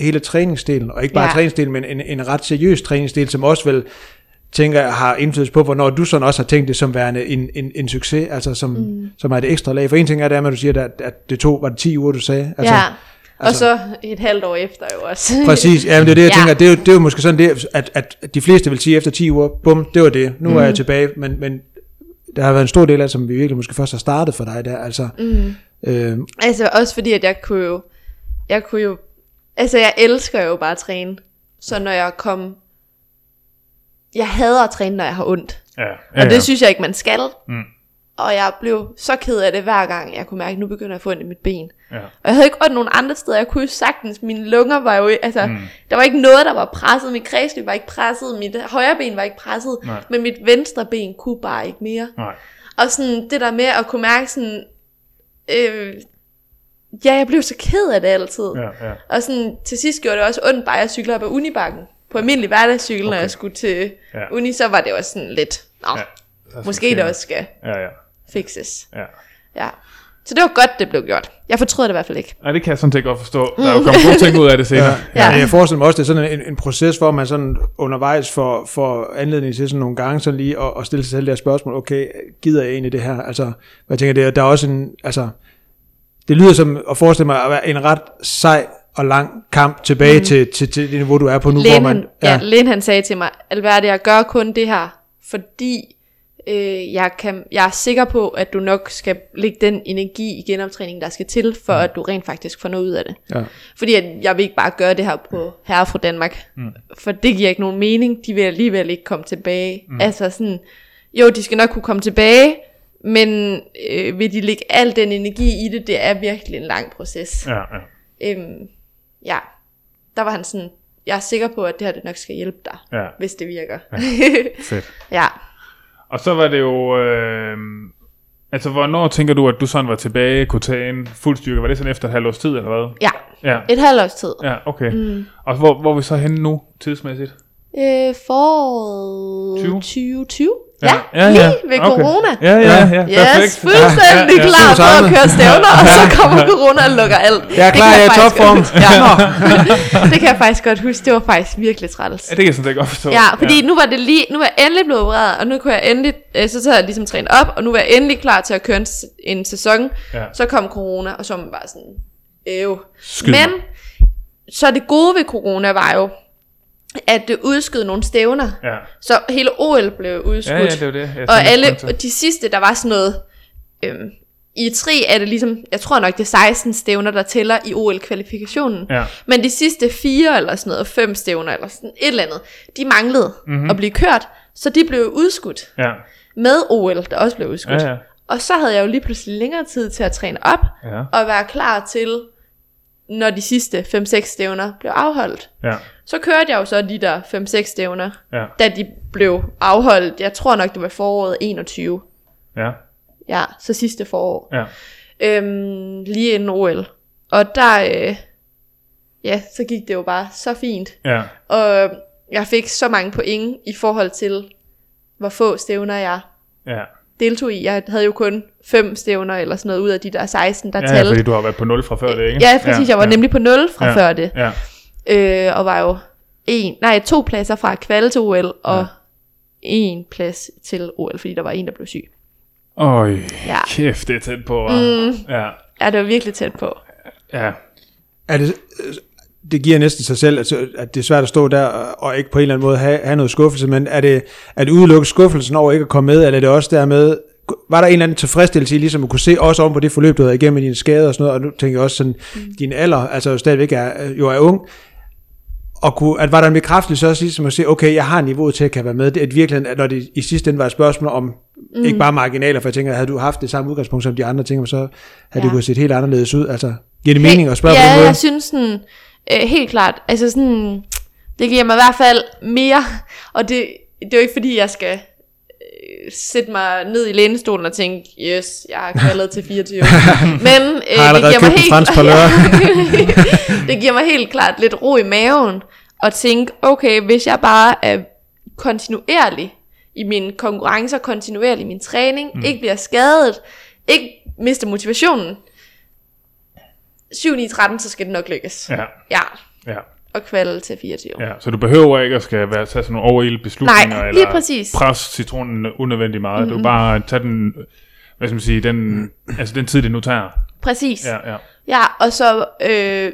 hele træningsdelen, og ikke bare ja. Ja. træningsdelen, men en, en ret seriøs træningsdel, som også vel tænker jeg har indflydelse på, hvornår du sådan også har tænkt det som værende en, en, en succes, altså som, mm. som er det ekstra lag. For en ting er det, at du siger, at, at det tog, var det 10 uger, du sagde? Altså, ja. Og altså- så et halvt år efter jo også. Præcis, ja, men det er det, jeg Ja. tænker, det er, jo, det er jo måske sådan det, at, at de fleste vil sige efter 10 uger, bum, det var det, nu mm. er jeg tilbage, men, men der har været en stor del af det, som vi virkelig måske først har startet for dig der, altså, mm. øh, Altså også fordi, at jeg kunne jo, jeg kunne jo, altså jeg elsker jo bare at træne. Så når jeg kom, jeg hader at træne, når jeg har ondt. Ja, ja, Og ja. det synes jeg ikke, man skal. Mm. Og jeg blev så ked af det hver gang, jeg kunne mærke, at nu begynder jeg at få ondt i mit ben. Ja. Og jeg havde ikke ondt nogen andre steder. Jeg kunne jo sagtens, mine lunger var jo, altså, mm. der var ikke noget, der var presset. Mit kredsløb var ikke presset, mit højre ben var ikke presset, Nej. men mit venstre ben kunne bare ikke mere. Nej. Og sådan det der med at kunne mærke sådan, øh, ja, jeg blev så ked af det altid. Ja, ja. Og sådan, til sidst gjorde det også ondt, bare at jeg cyklede op ad Unibakken. På almindelig hverdagscykel, okay. når jeg skulle til Ja. uni, så var det også sådan lidt, nå, Ja. ja. måske det også skal Ja, ja. fixes. ja. Ja. Så det var godt, det blev gjort. Jeg fortrød det i hvert fald ikke. Nej, det kan jeg sådan set godt forstå. Der er jo kommet gode ting ud af det senere. ja, Ja. jeg forestiller mig også, det er sådan en, en proces, hvor man sådan undervejs får, får anledning til sådan nogle gange sådan lige at, at stille sig selv det her spørgsmål, okay, gider jeg egentlig det her, altså, jeg tænker, det er, der er også en, altså, det lyder som at forestille mig at være en ret sej og lang kamp tilbage mm. til, til, til det niveau, du er på nu, hvor Len, man, han, ja. Len han sagde til mig, Albert, jeg gør kun det her, fordi øh, jeg, kan, jeg er sikker på, at du nok skal lægge den energi i genoptræningen, der skal til, for at du rent faktisk får noget ud af det. ja. Fordi at jeg vil ikke bare gøre det her på herre fra Danmark. Mm. For det giver ikke nogen mening. De vil alligevel ikke komme tilbage. Mm. Altså sådan, jo, de skal nok kunne komme tilbage, men øh, vil de lægge al den energi i det, det er virkelig en lang proces. Ja, ja. Øhm, ja, der var han sådan, jeg er sikker på, at det her det nok skal hjælpe dig, Ja, hvis det virker. fedt. ja. Og så var det jo... Øh, altså, hvornår tænker du, at du sådan var tilbage, kunne tage en fuld styrke? Var det sådan efter et halvt års tid, eller hvad? Ja, Ja, et halvt års tid. ja okay. Mm. Og hvor, hvor er vi så henne nu, tidsmæssigt? Øh, foråret 20? 2020? Ja, Ja, ja, ja. lige ved Okay. corona. Ja, ja, ja. Yes, fuldstændig Ja, ja, ja. klar for at køre stævner, og så kommer corona og lukker alt. Jeg er klar, kan jeg er topform. Ja, det kan jeg faktisk godt huske. Det var faktisk virkelig træls. Ja, det kan jeg sådan set godt forstå. Ja, fordi nu var det lige, nu var jeg endelig blevet opereret, og nu kunne jeg endelig, øh, så havde jeg ligesom trænet op, og nu var jeg endelig klar til at køre en, en sæson. Ja. Så kom corona, og så var man bare sådan, øv. Skyd Men, så det gode ved corona var jo, at udskød nogle stævner. Ja. Så hele OL blev udskudt. Ja, ja, det var det. Jeg og alle, de sidste, der var sådan noget, øhm, i tre er det ligesom, jeg tror nok det er 16 stævner, der tæller i OL-kvalifikationen. Ja. Men de sidste fire eller sådan noget, fem stævner eller sådan et eller andet, de manglede Mhm. mm-hmm. at blive kørt, så de blev udskudt Ja. med OL, der også blev udskudt. Ja, ja. Og så havde jeg jo lige pludselig længere tid til at træne op, Ja. og være klar til, når de sidste 5-6 stævner blev afholdt. Ja. Så kørte jeg jo så de der 5-6 stævner, Ja. da de blev afholdt. Jeg tror nok, det var foråret 21. Ja. Ja, så sidste forår. Ja. Øhm, lige inden OL. Og der, øh, ja, så gik det jo bare så fint. Ja. Og jeg fik så mange point i forhold til, hvor få stævner jeg Ja. deltog i. Jeg havde jo kun fem stævner eller sådan noget ud af de der 16, der Ja, talte. fordi du har været på 0 fra før det, ikke? Ja, præcis. Jeg var ja. nemlig på 0 fra Ja. før det. Ja. Øh, og var jo en, nej, to pladser fra kval til OL, og Ja. en plads til OL, fordi der var en, der blev syg. Øj, Ja. kæft, det er tæt på? Mm. Ja. Ja, det var virkelig tæt på. Ja. Er det, det giver næsten sig selv, at det er svært at stå der og, ikke på en eller anden måde have, have noget skuffelse, men er det, det udelukket skuffelsen over ikke at komme med, eller er det også dermed, var der en eller anden tilfredsstillelse i ligesom at kunne se også om på det forløb, du havde igennem med dine skader og sådan noget, og nu tænker jeg også sådan, mm. din alder, altså stadigvæk er, jo er ung, og kunne, at var der en bekræftelse også ligesom at se, okay, jeg har niveauet til at kan være med, det er virkelig, at når det i sidste ende var et spørgsmål om, mm. ikke bare marginaler, for jeg tænker, havde du haft det samme udgangspunkt som de andre ting, så havde ja. det Ja. kunne set helt anderledes ud, altså, giver det mening at spørge ja, på den måde? jeg synes sådan, øh, helt klart, altså sådan, det giver mig i hvert fald mere, og det, det er jo ikke fordi, jeg skal sætte mig ned i lænestolen og tænke, yes, jeg har kvaldet til 24. Men øh, det giver mig helt, det giver mig helt klart lidt ro i maven, at tænke, okay, hvis jeg bare er kontinuerlig i mine konkurrencer, kontinuerlig i min træning, mm. ikke bliver skadet, ikke mister motivationen, 7 9 13 så skal det nok lykkes. Ja. Ja, Ja. Og kvalde til 24. Ja, så du behøver ikke at skal være, tage sådan nogle overilde beslutninger, Nej, eller lige præcis. pres citronen unødvendigt meget. Mm-hmm. Du bare tage den, hvad skal man sige, den, altså den tid, det nu tager. Præcis. Ja, ja. ja og så øh,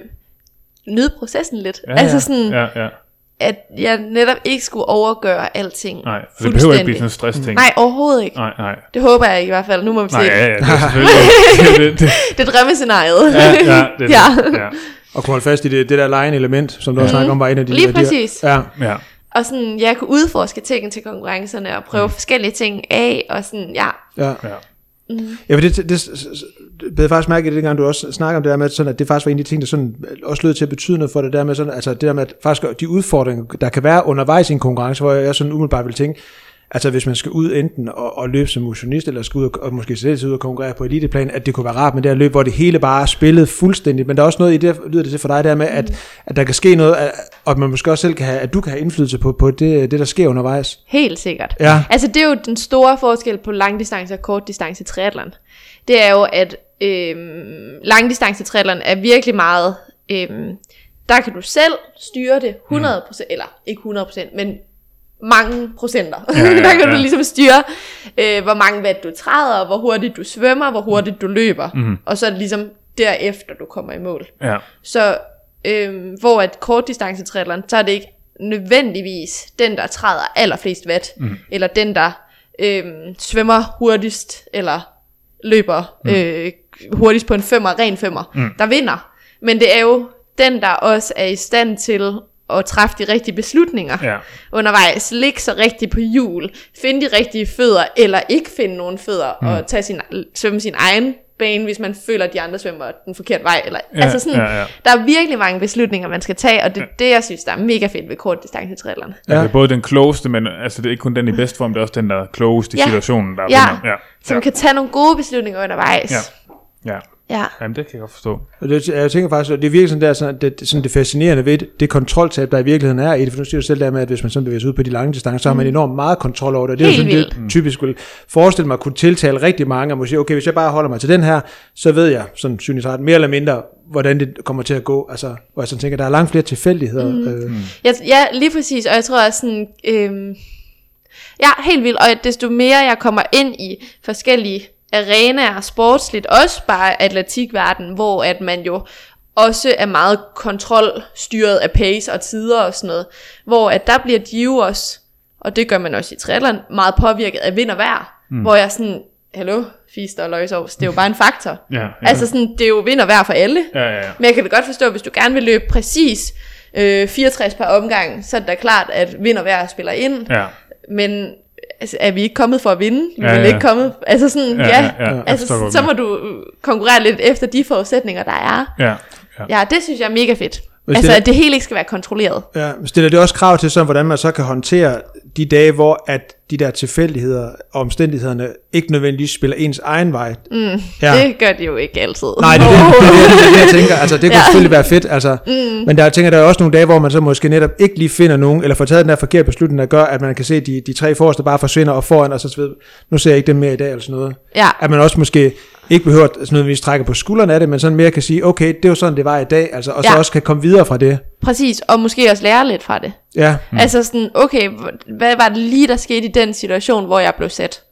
nyde processen lidt. ja altså sådan, Ja, ja. at jeg netop ikke skulle overgøre alting. Nej, for det behøver ikke blive sådan en stress-ting. Nej, overhovedet ikke. Nej, nej. Det håber jeg ikke i hvert fald. Nu må vi se. Nej, ja, ja, det er selvfølgelig. det, det, det, Det er drømmescenariet. ja, ja, det, Ja. det, ja, Og kunne holde fast i det, det der line element, som du også snakker om, var en af de Lige de- præcis. Ja, ja. Og sådan, jeg kunne udforske ting til konkurrencerne og prøve mm. forskellige ting af, og sådan, ja. ja. ja. Ja, for det, det, det, det blev faktisk mærke i det, dengang du også snakker om det der med, sådan, at det faktisk var en af de ting, der sådan, også lød til at betyde noget for det der med, sådan, altså det der med, at faktisk de udfordringer, der kan være undervejs i en konkurrence, hvor jeg sådan umiddelbart vil tænke, altså hvis man skal ud enten og, og løbe som motionist, eller skal ud og, og måske selv ud og konkurrere på eliteplan, at det kunne være rart med det her løb, hvor det hele bare er spillet fuldstændigt, men der er også noget i det, lyder det til for dig der med, at, at der kan ske noget, og at man måske også selv kan have, at du kan have indflydelse på, på det, det, der sker undervejs. Helt sikkert. Ja. Altså det er jo den store forskel på langdistance og kortdistance triathlon. Det er jo, at øhm, langdistance triathlon er virkelig meget, øhm, der kan du selv styre det 100%, mm. eller ikke 100%, men mange procenter. Ja, ja, der kan ja. du ligesom styre, øh, hvor mange watt du træder, hvor hurtigt du svømmer, hvor hurtigt du løber. Mm. Og så er det ligesom derefter, du kommer i mål. ja. Så øhm, hvor at kortdistance triathlon, så er det ikke nødvendigvis den, der træder allerflest watt, mm. eller den, der øhm, svømmer hurtigst, eller løber mm. øh, hurtigst på en femmer, ren femmer, mm. der vinder. Men det er jo den, der også er i stand til at træffe de rigtige beslutninger Ja. undervejs. Ligge så rigtigt på hjul, finde de rigtige fødder, eller ikke finde nogen fødder, mm. og tage sin, svømme sin egen bane, hvis man føler, at de andre svømmer den forkerte vej. Eller, Ja, altså sådan, ja, ja. Der er virkelig mange beslutninger, man skal tage, og det er det, jeg synes, der er mega fedt ved kort distance triathlon. Ja. Ja. Det er både den klogeste, men altså det er ikke kun den i bedst form, det er også den, der er klogest i Ja. situationen, der Ja. vinder. Ja. Som ja. kan tage nogle gode beslutninger undervejs. Ja. ja. Ja. Jamen, det kan jeg godt forstå. Og det, jeg tænker faktisk, at det er virkelig sådan der, sådan, det, sådan det fascinerende ved det, det kontroltab, der i virkeligheden er i det, for nu siger du selv der med, at hvis man sådan bevæger sig ud på de lange distancer, så har man enormt meget kontrol over det, og det er Mm. Sådan, det vildt. typisk vil forestille mig at kunne tiltale rigtig mange, og måske, okay, hvis jeg bare holder mig til den her, så ved jeg, sådan synes jeg ret, mere eller mindre, hvordan det kommer til at gå, altså, hvor jeg sådan tænker, der er langt flere tilfældigheder, Mm. øh, Ja, ja, lige præcis, og jeg tror også sådan, øhm, ja, helt vildt, og desto mere jeg kommer ind i forskellige arenaer, sportsligt, også bare atletikverden, hvor at man jo også er meget kontrolstyret af pace og tider og sådan noget, hvor at der bliver de jo også, og det gør man også i triathlon, meget påvirket af vind og vejr, mm. hvor jeg sådan, hallo, fister og løgsovs, det er jo bare en faktor. Ja, ja. Altså sådan, det er jo vind og vejr for alle. Ja, ja, ja. Men jeg kan da godt forstå, hvis du gerne vil løbe præcis øh, 64 per omgang, så er det da klart, at vind og vejr spiller ind. Ja, Men altså, er vi ikke kommet for at vinde? Vi Ja, er ja. ikke kommet... Altså sådan, Ja, ja. ja, Altså, så hvad må du konkurrere lidt efter de forudsætninger, der er. ja, ja. Ja, det synes jeg er mega fedt. Hvis altså, det- at det hele ikke skal være kontrolleret. Ja, stiller det også krav til, sådan, hvordan man så kan håndtere de dage, hvor at de der tilfældigheder og omstændighederne ikke nødvendigvis spiller ens egen vej. Mm, ja. Det gør de jo ikke altid. Nej, det er det, det, er det, det, er det, jeg tænker. Altså, det kunne Ja. selvfølgelig være fedt, altså. Mm. men der jeg tænker der er også nogle dage, hvor man så måske netop ikke lige finder nogen, eller får taget den der forkerte beslutning, der gør, at man kan se, at de, de tre forreste bare forsvinder og foran, og så ved, nu ser jeg ikke dem mere i dag, eller sådan noget. Ja, At man også måske ikke behøver at nødvendigvis trække på skuldrene af det, men sådan mere kan sige, okay, det var sådan, det var i dag, altså, og så Ja. også kan komme videre fra det. Præcis. Og måske også lære lidt fra det. Ja, Mm. Altså sådan, okay, hvad var det lige, der skete i den situation, hvor jeg blev sat?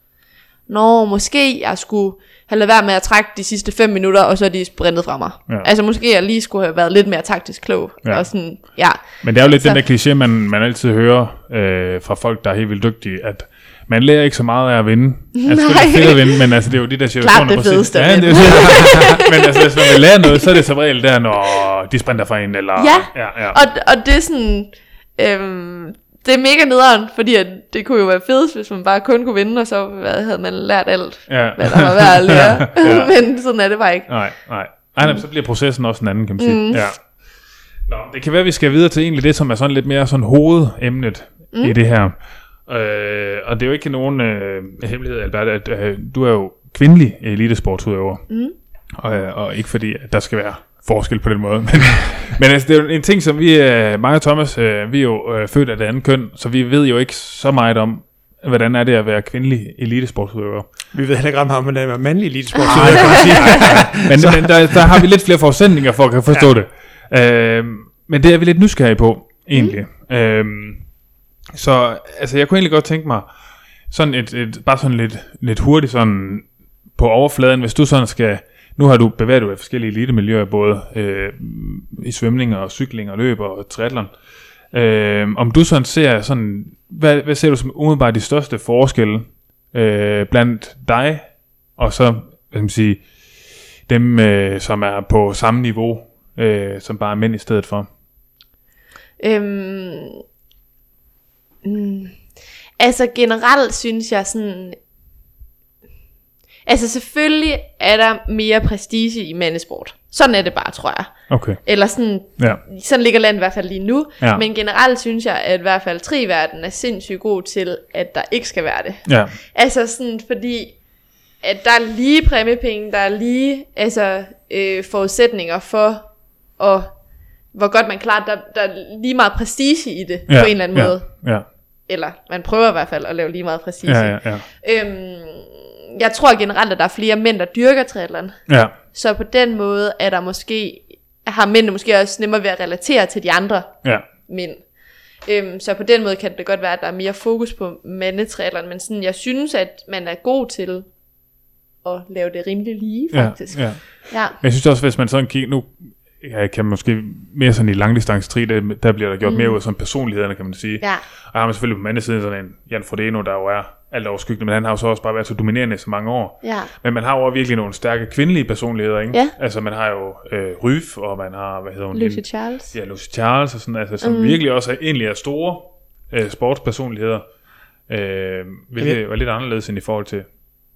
Nå, måske jeg skulle have lavet være med at trække de sidste 5 minutter, og så er de sprintet fra mig. Ja. Altså måske jeg lige skulle have været lidt mere taktisk klog. Ja. Og sådan, ja. Men det er jo lidt Så- den der kliché, man, man altid hører øh, fra folk, der er helt vildt dygtige, at man lærer ikke så meget af at vinde. Altså, det er Nej. fedt at vinde, men altså, det er jo de der situationer. det præcis- fedeste ja, det er, vinde. Men altså, hvis man vil lære noget, så er det som regel der, når de sprinter fra en, eller... Ja. ja, ja. Og, og det er sådan, øhm, det er mega nederen, fordi at det kunne jo være fedest, hvis man bare kun kunne vinde, og så hvad, havde man lært alt, ja. hvad der var værd at lære. Ja. Men sådan er det bare ikke. Nej, nej. Ej, nej, så bliver processen også en anden, kan man sige. Mm. Ja. Nå, det kan være, at vi skal videre til egentlig det, som er sådan lidt mere sådan hovedemnet mm. i det her. Øh, og det er jo ikke nogen øh, hemmelighed, Albert, at øh, du er jo kvindelig elitesportsudøver. Mm. Og, øh, og ikke fordi, at der skal være forskel på den måde. Men, men altså, det er jo en ting, som vi, øh, mig og Thomas, øh, vi er jo øh, født af det andet køn, så vi ved jo ikke så meget om, hvordan er det at være kvindelig elitesportsudøver. vi ved heller ikke ret meget om, hvordan det er mandlig elitesport. Nej, det kan man sige. Men, men der, der har vi lidt flere forudsætninger for at kan forstå ja. det. Øhm, men det er vi lidt nysgerrige på, egentlig. Mm. Øhm, så altså, jeg kunne egentlig godt tænke mig, sådan et, et, bare sådan lidt, lidt hurtigt sådan på overfladen, hvis du sådan skal, nu har du bevæget dig i forskellige elitemiljøer, både øh, i svømning og cykling og løb og triathlon. Øh, om du sådan ser sådan, hvad, hvad ser du som umiddelbart de største forskelle øh, blandt dig og så, hvad man sige, dem, øh, som er på samme niveau, øh, som bare er mænd i stedet for. Øhm, mm, altså generelt synes jeg sådan... Altså selvfølgelig er der mere prestige i mandesport. Sådan er det bare, tror jeg. Okay. Eller sådan, Ja. sådan ligger landet i hvert fald lige nu. Ja. Men generelt synes jeg, at i hvert fald triverden er sindssygt god til, at der ikke skal være det. Ja. Altså sådan, fordi at der er lige præmiepenge, der er lige altså, øh, forudsætninger for, og hvor godt man klarer, der, der er lige meget prestige i det, ja. på en eller anden ja. måde. Ja. Eller man prøver i hvert fald at lave lige meget prestige. Ja, ja, ja. Øhm, jeg tror generelt, at der er flere mænd, der dyrker triathlon. Ja. Så på den måde er der måske, har mændene måske også nemmere ved at relatere til de andre Ja. mænd. Øhm, så på den måde kan det godt være, at der er mere fokus på mandetriathlon, men sådan, jeg synes, at man er god til at lave det rimelig lige, faktisk. Ja. ja. ja. Jeg synes også, hvis man sådan kigger, nu ja, kan måske mere sådan i langdistance der, der bliver der gjort mm. mere ud af sådan personlighederne, kan man sige. Ja. Og har man selvfølgelig på mandens side sådan en Jan Frodeno, der jo er alt overskyggende, men han har jo så også bare været så dominerende i så mange år. Ja. Men man har jo også virkelig nogle stærke kvindelige personligheder, ikke? Ja. Altså man har jo øh, Ryf, og man har, hvad hedder hun? Lucy? Charles. Ja, Lucy Charles og sådan, altså, som mm. virkelig også er, egentlig er store øh, sportspersonligheder, øh, hvilket Ja. var lidt anderledes end i forhold til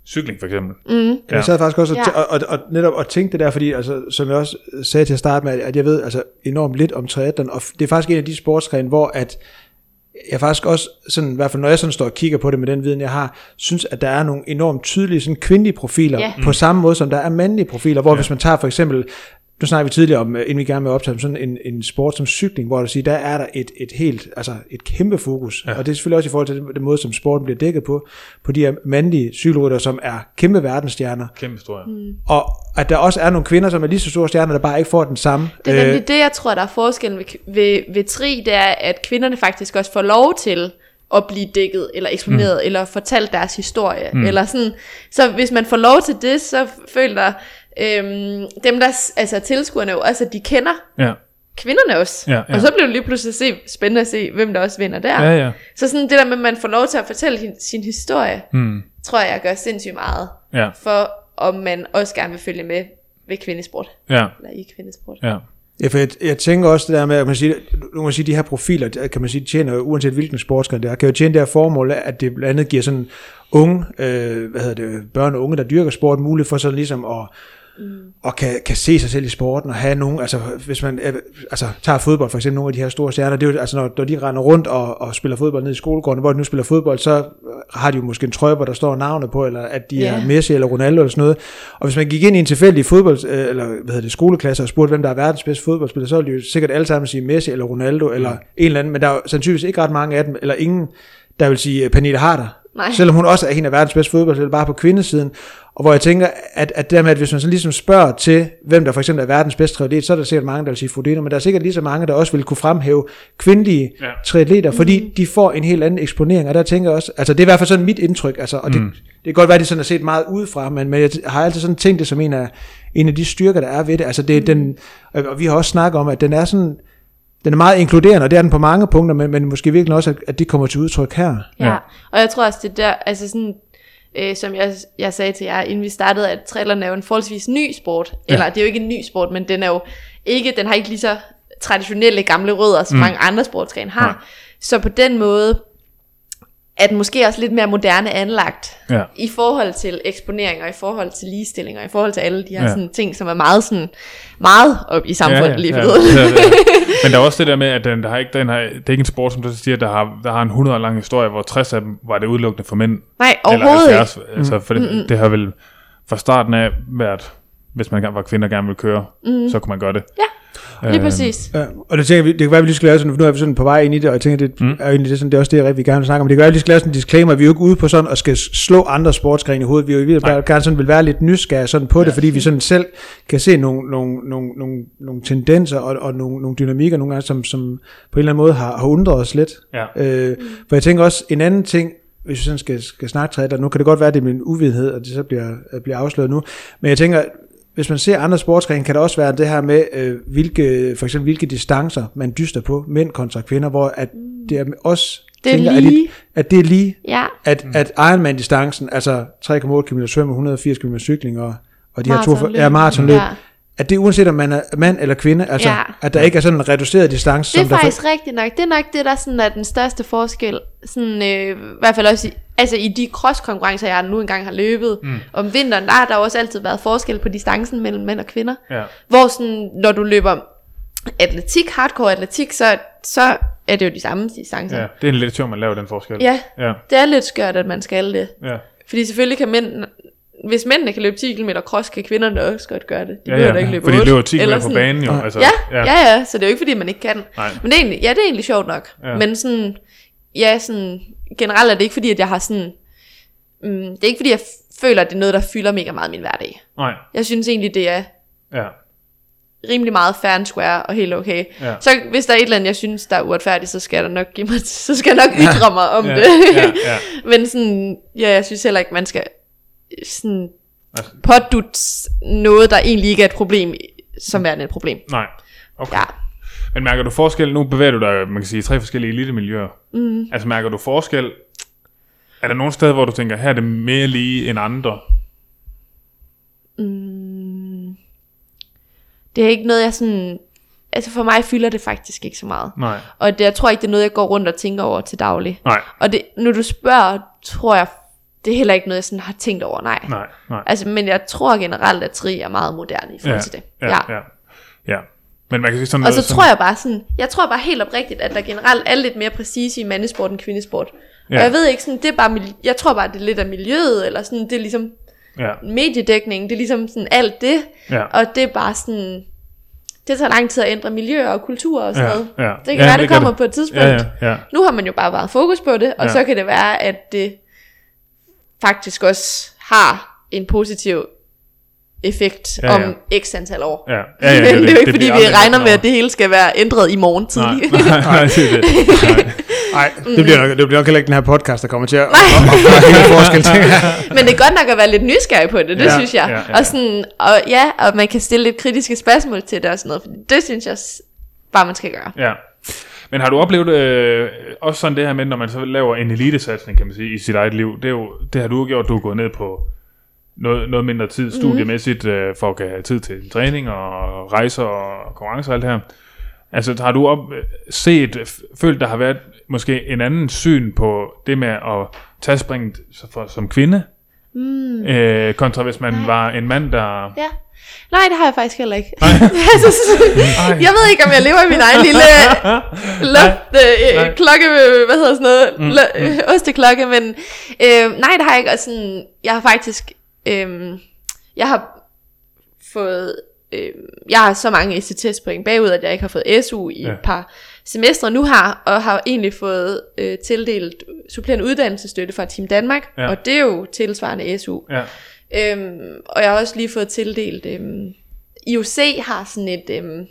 cykling for eksempel. Mm. Ja. Jeg sad faktisk også og, Ja. ja. og, og, og, netop og tænkte det der, fordi altså, som jeg også sagde til at starte med, at jeg ved altså enormt lidt om triathlon, og det er faktisk en af de sportsgrene, hvor at jeg faktisk også, sådan, i hvert fald når jeg sådan står og kigger på det med den viden, jeg har, synes, at der er nogle enormt tydelige sådan kvindelige profiler, Ja. på samme måde som der er mandlige profiler, hvor ja. hvis man tager for eksempel, nu snakker vi tidligere om, øh, inden vi gerne med optage, sådan en, en sport som cykling, hvor der siger, der er der et, et helt, altså et kæmpe fokus, ja. og det er selvfølgelig også i forhold til den, den måde, som sporten bliver dækket på, på de her mandlige cykelrytter, som er kæmpe verdensstjerner, Kæmpe historie. Mm. og at der også er nogle kvinder, som er lige så store stjerner, der bare ikke får den samme. Det er nemlig det, jeg tror, der er forskellen ved, ved, ved tri, det er, at kvinderne faktisk også får lov til at blive dækket, eller eksponeret, mm. eller fortalt deres historie, mm. eller sådan. Så hvis man får lov til det, så føler øhm, dem, der, altså tilskuerne jo også, at de kender Ja. kvinderne også. Ja, ja. Og så bliver det lige pludselig se, spændende at se, hvem der også vinder der. Ja, ja. Så sådan det der med, at man får lov til at fortælle hin- sin historie, Mm. tror jeg gør sindssygt meget, Ja, for om man også gerne vil følge med ved kvindesport, ja, eller i kvindesport. ja. Ja, for jeg, jeg tænker også det der med, at man siger, nu kan man sige, de her profiler, kan man sige, tjener uanset hvilken sportsgren det er, kan jo tjene det her formål, at det blandt andet giver sådan unge, øh, hvad hedder det, børn og unge, der dyrker sport, mulighed for sådan ligesom at, mm. og kan, kan se sig selv i sporten og have nogen, altså hvis man øh, altså, tager fodbold for eksempel, nogle af de her store stjerner, det er jo, altså når, når de render rundt og, og spiller fodbold ned i skolegården, hvor de nu spiller fodbold, så har de jo måske en trøje, hvor der står navnet på, eller at de Ja. er Messi eller Ronaldo eller sådan noget. Og hvis man gik ind i en tilfældig fodbold, øh, eller hvad hedder det, skoleklasse og spurgte, hvem der er verdens bedste fodboldspiller, så ville de jo sikkert alle sammen sige Messi eller Ronaldo, eller en eller anden, men der er jo sandsynligvis ikke ret mange af dem, eller ingen, der vil sige øh, Pernille Harder, Nej. selvom hun også er en af verdens bedste fodboldspillere, bare på kvindesiden. Og hvor jeg tænker, at, at det der med, at hvis man så ligesom spørger til, hvem der for eksempel er verdens bedste triatlet, så er der sikkert mange, der vil sige Frodeno, men der er sikkert lige så mange, der også vil kunne fremhæve kvindelige Ja. triatleter, fordi de får en helt anden eksponering, og der tænker jeg også, altså det er i hvert fald sådan mit indtryk, altså, og det, Mm. det kan godt være, at de sådan har set meget udefra, men, men jeg har altid sådan tænkt det som en af, en af de styrker, der er ved det, altså det er den, og og vi har også snakket om, at den er sådan, den er meget inkluderende, og det er den på mange punkter, men, men måske virkelig også, at, at det kommer til udtryk her. Ja. Ja. Og jeg tror også, det der, altså sådan, øh, som jeg, jeg sagde til jer, inden vi startede, at trillerne er jo en forholdsvis ny sport. Ja. Eller det er jo ikke en ny sport, men den er jo ikke, den har ikke lige så traditionelle gamle rødder, som mm. mange andre sportsgrene har. Nej. Så på den måde den måske også lidt mere moderne anlagt Ja. i forhold til eksponering og i forhold til ligestilling og i forhold til alle de her Ja. ja. sådan, ting, som er meget sådan meget op i samfundet ja, lige for ja, ja, ja. Men der er også det der med, at den, der har ikke, den har, det er ikke en sport, som du siger, der har, der har en 100 år lang historie, hvor 60 af dem var det udelukkende for mænd. Nej, eller overhovedet ikke. 70, Altså, for det, det har vel fra starten af været, hvis man var kvinder gerne ville køre, mm. så kunne man gøre det. Ja, lige Øhm, præcis. Ja, og det tænker vi, det kan være, at vi lige skal lave sådan, nu er vi sådan på vej ind i det, og jeg tænker, det mm. er jo egentlig det, sådan, det er også det, vi gerne vil snakke om. Det kan være, at vi lige skal lave sådan en disclaimer, vi er jo ikke ude på sådan at skal slå andre sportsgrene i hovedet. Vi er jo bare gerne sådan vil være lidt nysgerrige sådan på ja. det, fordi vi sådan selv kan se nogle, nogle, nogle, nogle, nogle tendenser og, og nogle, nogle dynamikker nogle gange, som, som på en eller anden måde har, har undret os lidt. Ja. Øh, for jeg tænker også, en anden ting, hvis vi sådan skal, skal snakke træt, nu kan det godt være, at det er min uvidenhed, og det så bliver, bliver afsløret nu, men jeg tænker, hvis man ser andre sportsgrene, kan det også være det her med, øh, hvilke, for eksempel hvilke distancer man dyster på, mænd kontra kvinder, hvor at det er også, Det er tænker, at, lige. det, at det er lige, Ja, at, at Ironman-distancen, altså 3,8 km svømme, 180 km cykling og, og de her to Maratonløb. ja, maratonløb, Ja. At det er uanset om man er mand eller kvinde, altså Ja. at der ikke er sådan en reduceret distance, Det er som der faktisk rigtigt nok. Det er nok det, der sådan er den største forskel. Sådan, øh, I hvert fald også i, altså i de cross-konkurrencer, jeg nu engang har løbet. Mm. Om vinteren, der har der også altid været forskel på distancen mellem mænd og kvinder. Ja. Hvor sådan, når du løber atletik, hardcore atletik, så, så er det jo de samme distancer. ja, det er lidt sjovt, man laver den forskel. ja, Ja, det er lidt skørt, at man skal det. ja. Fordi selvfølgelig kan mænd, hvis mændene kan løbe 10 km cross, kan kvinderne også godt gøre det. De ja, ja. da ikke løbe For de 8, løber 10 eller km på sådan. banen jo. Ja. Altså, Ja, ja, ja, så det er jo ikke fordi, man ikke kan. Nej. Men det er egentlig, ja, det er egentlig sjovt nok. Ja. Men sådan, ja, sådan, generelt er det ikke fordi, at jeg har sådan, mm, det er ikke fordi, jeg føler, at det er noget, der fylder mega meget min hverdag. Nej, Jeg synes egentlig, det er ja. rimelig meget fair and square og helt okay. Ja. Så hvis der er et eller andet, jeg synes, der er uretfærdigt, så skal jeg da nok give mig, så skal jeg nok ytre mig om Ja, det. ja, ja. Men sådan, ja, jeg synes heller ikke, man skal sådan Altså- pådutte noget, der egentlig ikke er et problem, som er et problem. Nej. Okay. Ja. Men mærker du forskel? Nu bevæger du dig, man kan sige, i tre forskellige elitemiljøer. Mm. Altså mærker du forskel? Er der nogle steder, hvor du tænker, her er det mere lige end andre? Det er ikke noget, jeg sådan... Altså for mig fylder det faktisk ikke så meget. Nej. Og det, jeg tror ikke, det er noget, jeg går rundt og tænker over til daglig. Nej. Og det, når du spørger, tror jeg det er heller ikke noget, jeg sådan har tænkt over, nej. Nej, nej. Altså, men jeg tror generelt, at tri er meget moderne i forhold til det. Ja, ja. ja. Men man kan sige sådan Og noget... så tror jeg bare sådan, jeg tror bare helt oprigtigt, at der generelt er lidt mere præcise i mandesport end kvindesport. Ja. Ja. Og jeg ved ikke sådan, det er bare, jeg tror bare, det er lidt af miljøet, eller sådan, det er ligesom Ja, mediedækning, det er ligesom sådan alt det. ja. Og det er bare sådan, det tager lang tid at ændre miljøer og kultur og sådan Ja, noget. ja. Det kan Ja, være, det det kommer det. på et tidspunkt. Ja, ja, ja. Nu har man jo bare været fokus på det, og Ja. så kan det være, at det faktisk også har en positiv effekt Ja, ja. om x antal år. Ja, ja, ja, det, det er jo ikke, fordi vi regner med, at det hele skal være ændret i morgen Nej, tidlig. nej, nej, det er det. Nej. Nej, det bliver, nok, det bliver nok heller ikke den her podcast, der kommer til at, Nej. gøre forskel til. Men det er godt nok at være lidt nysgerrig på det, det Ja, synes jeg. ja, ja. Og, sådan, og ja, og man kan stille lidt kritiske spørgsmål til det og sådan noget, for det synes jeg bare, man skal gøre. Ja. Men har du oplevet øh, også sådan det her med, når man så laver en elitesatsning, kan man sige, i sit eget liv, det, er jo, det har du jo gjort, du er gået ned på noget, noget mindre tid studiemæssigt, øh, for at have tid til træning og rejser og konkurrencer og alt det her. Altså har du op, øh, set, f- følt, der har været måske en anden syn på det med at tage springet for, som kvinde, mm. øh, kontra hvis man var en mand, der... Ja. Nej, det har jeg faktisk heller ikke. altså, jeg ved ikke, om jeg lever i min egen lille luft, øh, Nej. klokke, øh, hvad hedder sådan noget, mm. øh, osteklokke, men øh, nej, det har jeg ikke. Og sådan, jeg har faktisk, øh, jeg har fået, øh, jeg har så mange ECTS-point bagud, at jeg ikke har fået SU i Ja. et par semestre nu her, og har egentlig fået øh, tildelt supplerende uddannelsesstøtte fra Team Danmark, Ja. og det er jo tilsvarende SU. Ja, Øhm, og jeg har også lige fået tildelt, øhm, IOC har sådan et, øhm,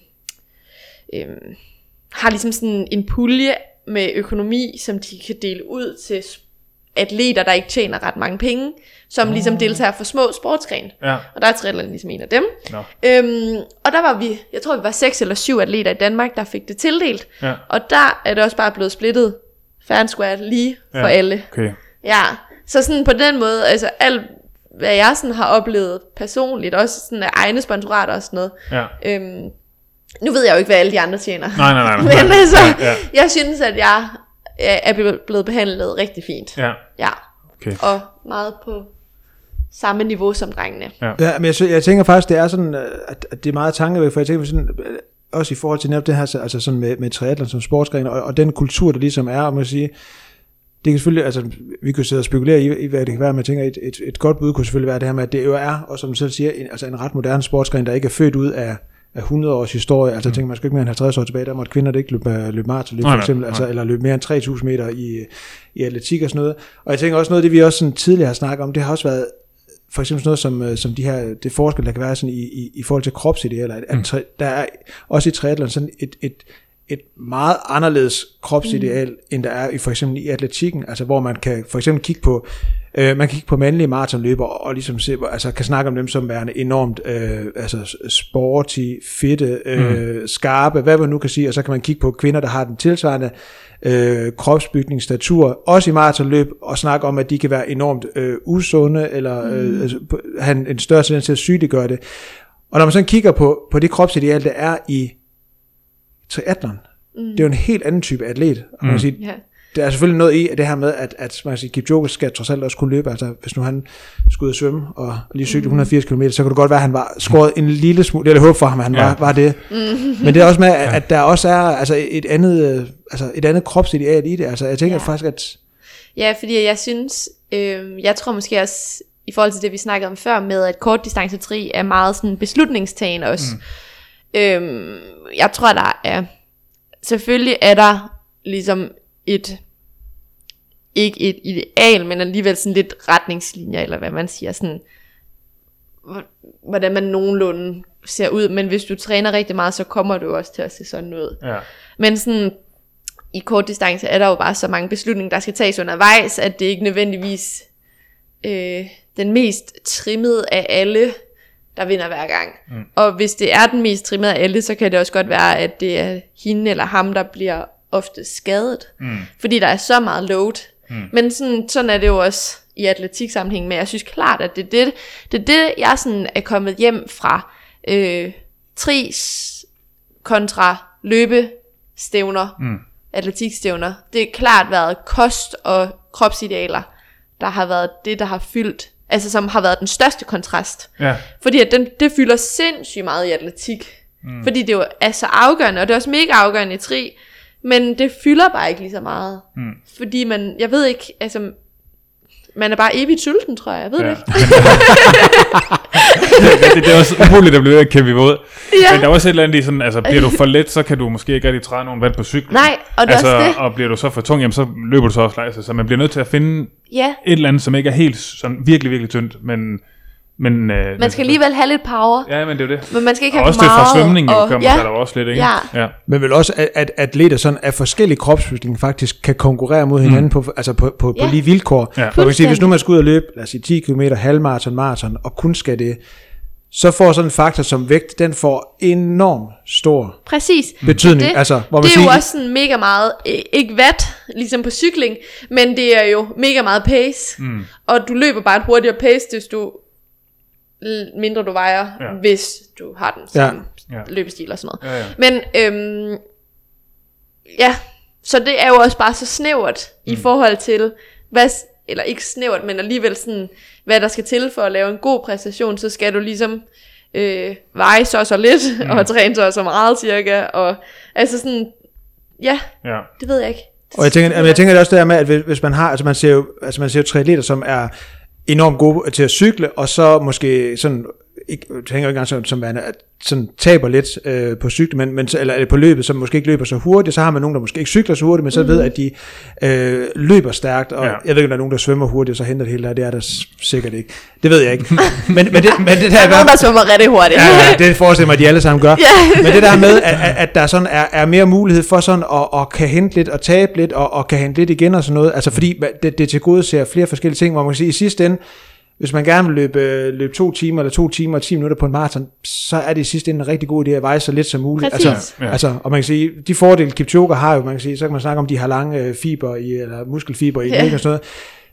øhm, har ligesom sådan en pulje med økonomi, som de kan dele ud til atleter, der ikke tjener ret mange penge, som oh. ligesom deltager for små sportsgrene. ja, Og der er triathlon ligesom en af dem. Nå. Øhm, og der var vi, jeg tror vi var seks eller syv atleter i Danmark, der fik det tildelt. ja, Og der er det også bare blevet splittet fair and square lige for Ja. alle. okay. Ja, så sådan på den måde, altså alt, hvad jeg sådan har oplevet personligt, også sådan af egne sponsorater og sådan noget. Ja. Øhm, nu ved jeg jo ikke, hvad alle de andre tjener. Nej, nej, nej. nej. Men altså, Ja, ja. jeg synes, at jeg er ble- blevet behandlet rigtig fint. Ja, Ja, okay. og meget på samme niveau som drengene. Ja, men jeg, jeg tænker faktisk, det er sådan, at, at det er meget tankevægt, for jeg tænker sådan, øh, også i forhold til netop det her, så- altså sådan med, med triathlon som sportsgren, og, og den kultur, der ligesom er, man kan sige, det kan selvfølgelig, altså vi kan sidde og spekulere i, i hvad det kan være, men jeg tænker, et, et, et godt bud kunne selvfølgelig være det her med, at det jo er, og som du selv siger, en, altså en ret moderne sportsgren, der ikke er født ud af, af 100 års historie, altså jeg tænker, man skal ikke mere end 50 år tilbage, der måtte kvinder ikke løbe, løbe maratonløb, for eksempel, nej. altså, eller løbe mere end 3.000 meter i, i atletik og sådan noget. Og jeg tænker også noget af det, vi også sådan tidligere har snakket om, det har også været for eksempel sådan noget som, øh, som de her, det forskel, der kan være sådan i, i, i forhold til kropsidealer, at, at tri, der er også i triathlon sådan et, et, et meget anderledes kropsideal, mm. end der er i for eksempel i atletikken, altså hvor man kan for eksempel kigge på, øh, man kan kigge på mandlige maratonløbere og, ligesom se, altså kan snakke om dem som værende enormt øh, altså sporty, fitte, øh, mm. skarpe, hvad man nu kan sige, og så kan man kigge på kvinder, der har den tilsvarende øh, kropsbygning, statur, også i maratonløb, og snakke om, at de kan være enormt øh, usunde, eller øh, altså, på- have en, en større tendens til at sygeliggøre det. Og når man så kigger på, på det kropsideal, der er i triathlon, mm. det er jo en helt anden type atlet. Og man kan sige, Ja. der er selvfølgelig noget i det her med, at, at man kan sige, Kipchoge skal trods alt også kunne løbe. Altså, hvis nu han skulle ud og svømme og lige cykle 180 km, så kunne det godt være, at han var skåret en lille smule. Det er håb for ham, at han Ja. var, var det. Men det er også med, at, at der også er altså, et, andet, øh, altså, et andet kropsideal i det. Altså, jeg tænker ja. faktisk, at Ja, fordi jeg synes, øh, jeg tror måske også, i forhold til det, vi snakkede om før, med at kortdistancetri er meget sådan beslutningstagen også. Mm. Øhm, jeg tror, der er, selvfølgelig er der ligesom et, ikke et ideal, men alligevel sådan lidt retningslinjer, eller hvad man siger, sådan, hvor- hvordan man nogenlunde ser ud, men hvis du træner rigtig meget, så kommer du også til at se sådan ud. Ja. Men sådan, i kort distance er der jo bare så mange beslutninger, der skal tages undervejs, at det ikke nødvendigvis øh, den mest trimmede af alle, der vinder hver gang. Mm. Og hvis det er den mest trimmede af alle, så kan det også godt være, at det er hende eller ham, der bliver ofte skadet. Mm. Fordi der er så meget load. Mm. Men sådan, sådan er det jo også i atletiksammenhæng, men jeg synes klart, at det er det, det, er det jeg sådan er kommet hjem fra øh, tris kontra løbestævner, mm. atletikstævner. Det er klart været kost og kropsidealer, der har været det, der har fyldt, altså som har været den største kontrast. Ja. Fordi at den, det fylder sindssygt meget i atletik. Mm. Fordi det jo er så afgørende, og det er også mega afgørende i tri, men det fylder bare ikke lige så meget. Mm. Fordi man, jeg ved ikke, altså, man er bare evigt sulten, tror jeg. Jeg ved ja. det ikke. det, det, er også umuligt at blive ved at kæmpe imod. Ja. Men der er også et eller andet i sådan, altså bliver du for let, så kan du måske ikke rigtig træde nogen vand på cyklen. Nej, og det er altså, også det. Og bliver du så for tung, jamen, så løber du så også lejse. Så man bliver nødt til at finde Ja, et eller andet, som ikke er helt sådan virkelig, virkelig tyndt, men... men øh, man skal alligevel have lidt power, Ja, men det er jo det. men man skal ikke Og have også for det meget. fra svømning, og, kommer ja, der også lidt, ikke? Ja. ja. Men vel også, at, at atleter sådan af forskellige kropsbygninger faktisk kan konkurrere mod hinanden mm. på, altså på, på, Ja. på lige vilkår. Ja. Hvor man kan sige, hvis nu man skal ud og løbe, lad os sige 10 km, halvmarathon, maraton, og kun skal det, så får sådan en faktor som vægt, den får enorm stor Præcis. betydning. Det, Altså, hvor man det er siger, jo også sådan mega meget, øh, ikke watt, ligesom på cykling, men det er jo mega meget pace. Mm. Og du løber bare et hurtigere pace, hvis du mindre du vejer, Ja. hvis du har den samme Ja. løbestil og sådan noget. Ja, ja. Men øhm, ja, så det er jo også bare så snævert mm. i forhold til, hvad, eller ikke snævert, men alligevel sådan, hvad der skal til for at lave en god præstation, så skal du ligesom øh, veje så og så lidt, mm. og træne så og så meget cirka, og altså sådan, ja, ja. det ved jeg ikke. Og jeg tænker, jeg tænker det også der med, at hvis- hvis man har, altså man ser jo, altså man ser jo triatleter, som er enormt gode til at cykle, og så måske sådan, ikke, jeg tænker ikke engang som, er, sådan taber lidt øh, på cykle, men, men, eller, på løbet, som måske ikke løber så hurtigt, så har man nogen, der måske ikke cykler så hurtigt, men så mm. ved, at de øh, løber stærkt, og Ja. jeg ved ikke, om der er nogen, der svømmer hurtigt, og så henter det hele der, det er der sikkert ikke. Det ved jeg ikke. men, men, det, men det der Der er nogen, der svømmer rigtig hurtigt. Ja, ja, det forestiller mig, at de alle sammen gør. Ja. Men det der med, at, at, at der sådan er, er mere mulighed for sådan at, at kan hente lidt og tabe lidt, og, og kan hente lidt igen og sådan noget. Altså fordi det, det til gode ser flere forskellige ting, hvor man kan sige, i sidste ende, hvis man gerne vil løbe, løbe to timer, eller to timer og 10 minutter på en maraton, så er det i sidste ende en rigtig god idé at veje så lidt som muligt. Præcis. Altså, Ja. altså, og man kan sige, de fordele Kipchoge har jo, man kan sige, så kan man snakke om, de har lange øh, fiber i, eller muskelfiber i Ja. ja. og sådan noget.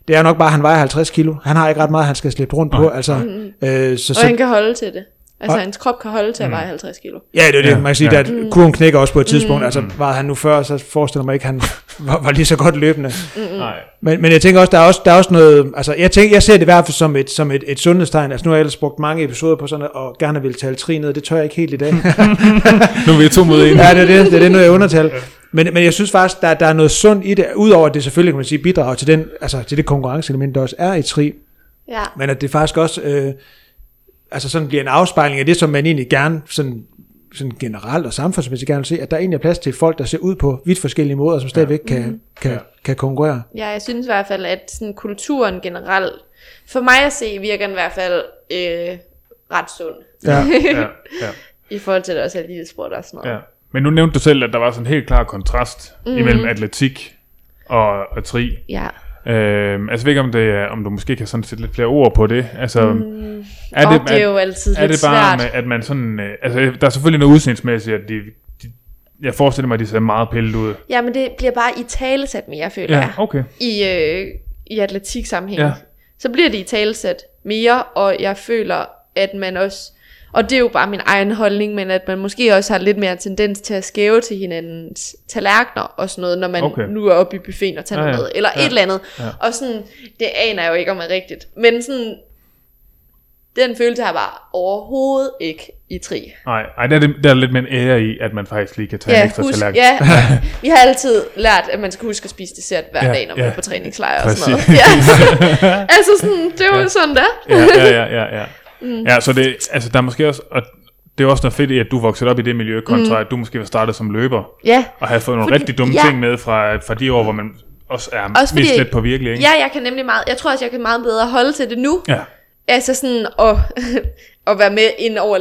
Det er nok bare, at han vejer 50 kilo. Han har ikke ret meget, han skal slippe rundt på. Altså, øh, så, Og så, han kan holde til det. Altså, Og- hans krop kan holde til at veje 50 kilo. Ja, det er det. Ja, Man kan sige, ja. at kurven knækker også på et tidspunkt. Altså, var han nu før, så forestiller mig ikke, at han var, var lige så godt løbende. Nej. Men, men jeg tænker også, der er også, der er også noget... Altså, jeg, tænker, jeg ser det i hvert fald som et, som et, et sundhedstegn. Altså, nu har jeg ellers brugt mange episoder på sådan, og gerne vil tale tri ned. Det tør jeg ikke helt i dag. Nu er vi to mod en. ja, det er det. Det er det, nu jeg undertal. Men, men jeg synes faktisk, der, der er noget sundt i det, udover at det selvfølgelig, kan man sige, bidrager til, den, altså, til det konkurrenceelement, der også er i tri. Ja. Men at det faktisk også øh, altså sådan bliver en afspejling af det, som man egentlig gerne sådan, sådan generelt og samfundsmæssigt gerne vil se, at der egentlig er plads til folk, der ser ud på vidt forskellige måder, som stadigvæk kan, kan, Ja. kan konkurrere. Ja, jeg synes i hvert fald, at sådan kulturen generelt, for mig at se, virker den i hvert fald øh, ret sund. Ja. Ja, ja, I forhold til det også elitesport og sådan noget. ja. Men nu nævnte du selv, at der var sådan en helt klar kontrast mm. imellem atletik og, og tri. Ja. Øhm, altså jeg ved ikke, om, det er, om du måske kan sådan sætte lidt flere ord på det. Altså, mm. Er det, og det er jo altid er lidt det bare svært. med, at man sådan... Øh, altså, der er selvfølgelig noget udseendsmæssigt, at de, de, jeg forestiller mig, at de ser meget pillet ud. Ja, men det bliver bare i talesat mere, føler Ja, jeg. okay. I, øh, i atletik sammenhæng. Ja. Så bliver det i talesat mere, og jeg føler, at man også... Og det er jo bare min egen holdning, men at man måske også har lidt mere tendens til at skæve til hinandens tallerkener og sådan noget, når man Okay. nu er oppe i buffeten og tager Ja, noget ja. med, eller Ja. et eller andet. Ja. Og sådan, det aner jeg jo ikke om er rigtigt. Men sådan, den følelse har jeg bare overhovedet ikke i tri. Nej, ej, der, er det, der er lidt en ære i, at man faktisk lige kan tage en Ja, ekstra husk, tallerken. ja, vi har altid lært, at man skal huske at spise dessert hver Ja, dag, når man ja. er på træningslejr og sådan noget. Ja. altså sådan, det er jo Ja. sådan der. ja, ja, ja, ja, ja. Mm. Ja, så det, altså der er måske også, og det er også noget fedt i, at du voksede op i det miljø, kontra mm. at du måske var startet som løber, Ja, og havde fået nogle Fordi- rigtig dumme ja. ting med fra, fra de år, hvor man også er Også fordi- mest lidt på virkelig, ikke? ja, jeg kan nemlig meget, jeg tror også, jeg kan meget bedre holde til det nu. Ja. Altså sådan at, at være med ind over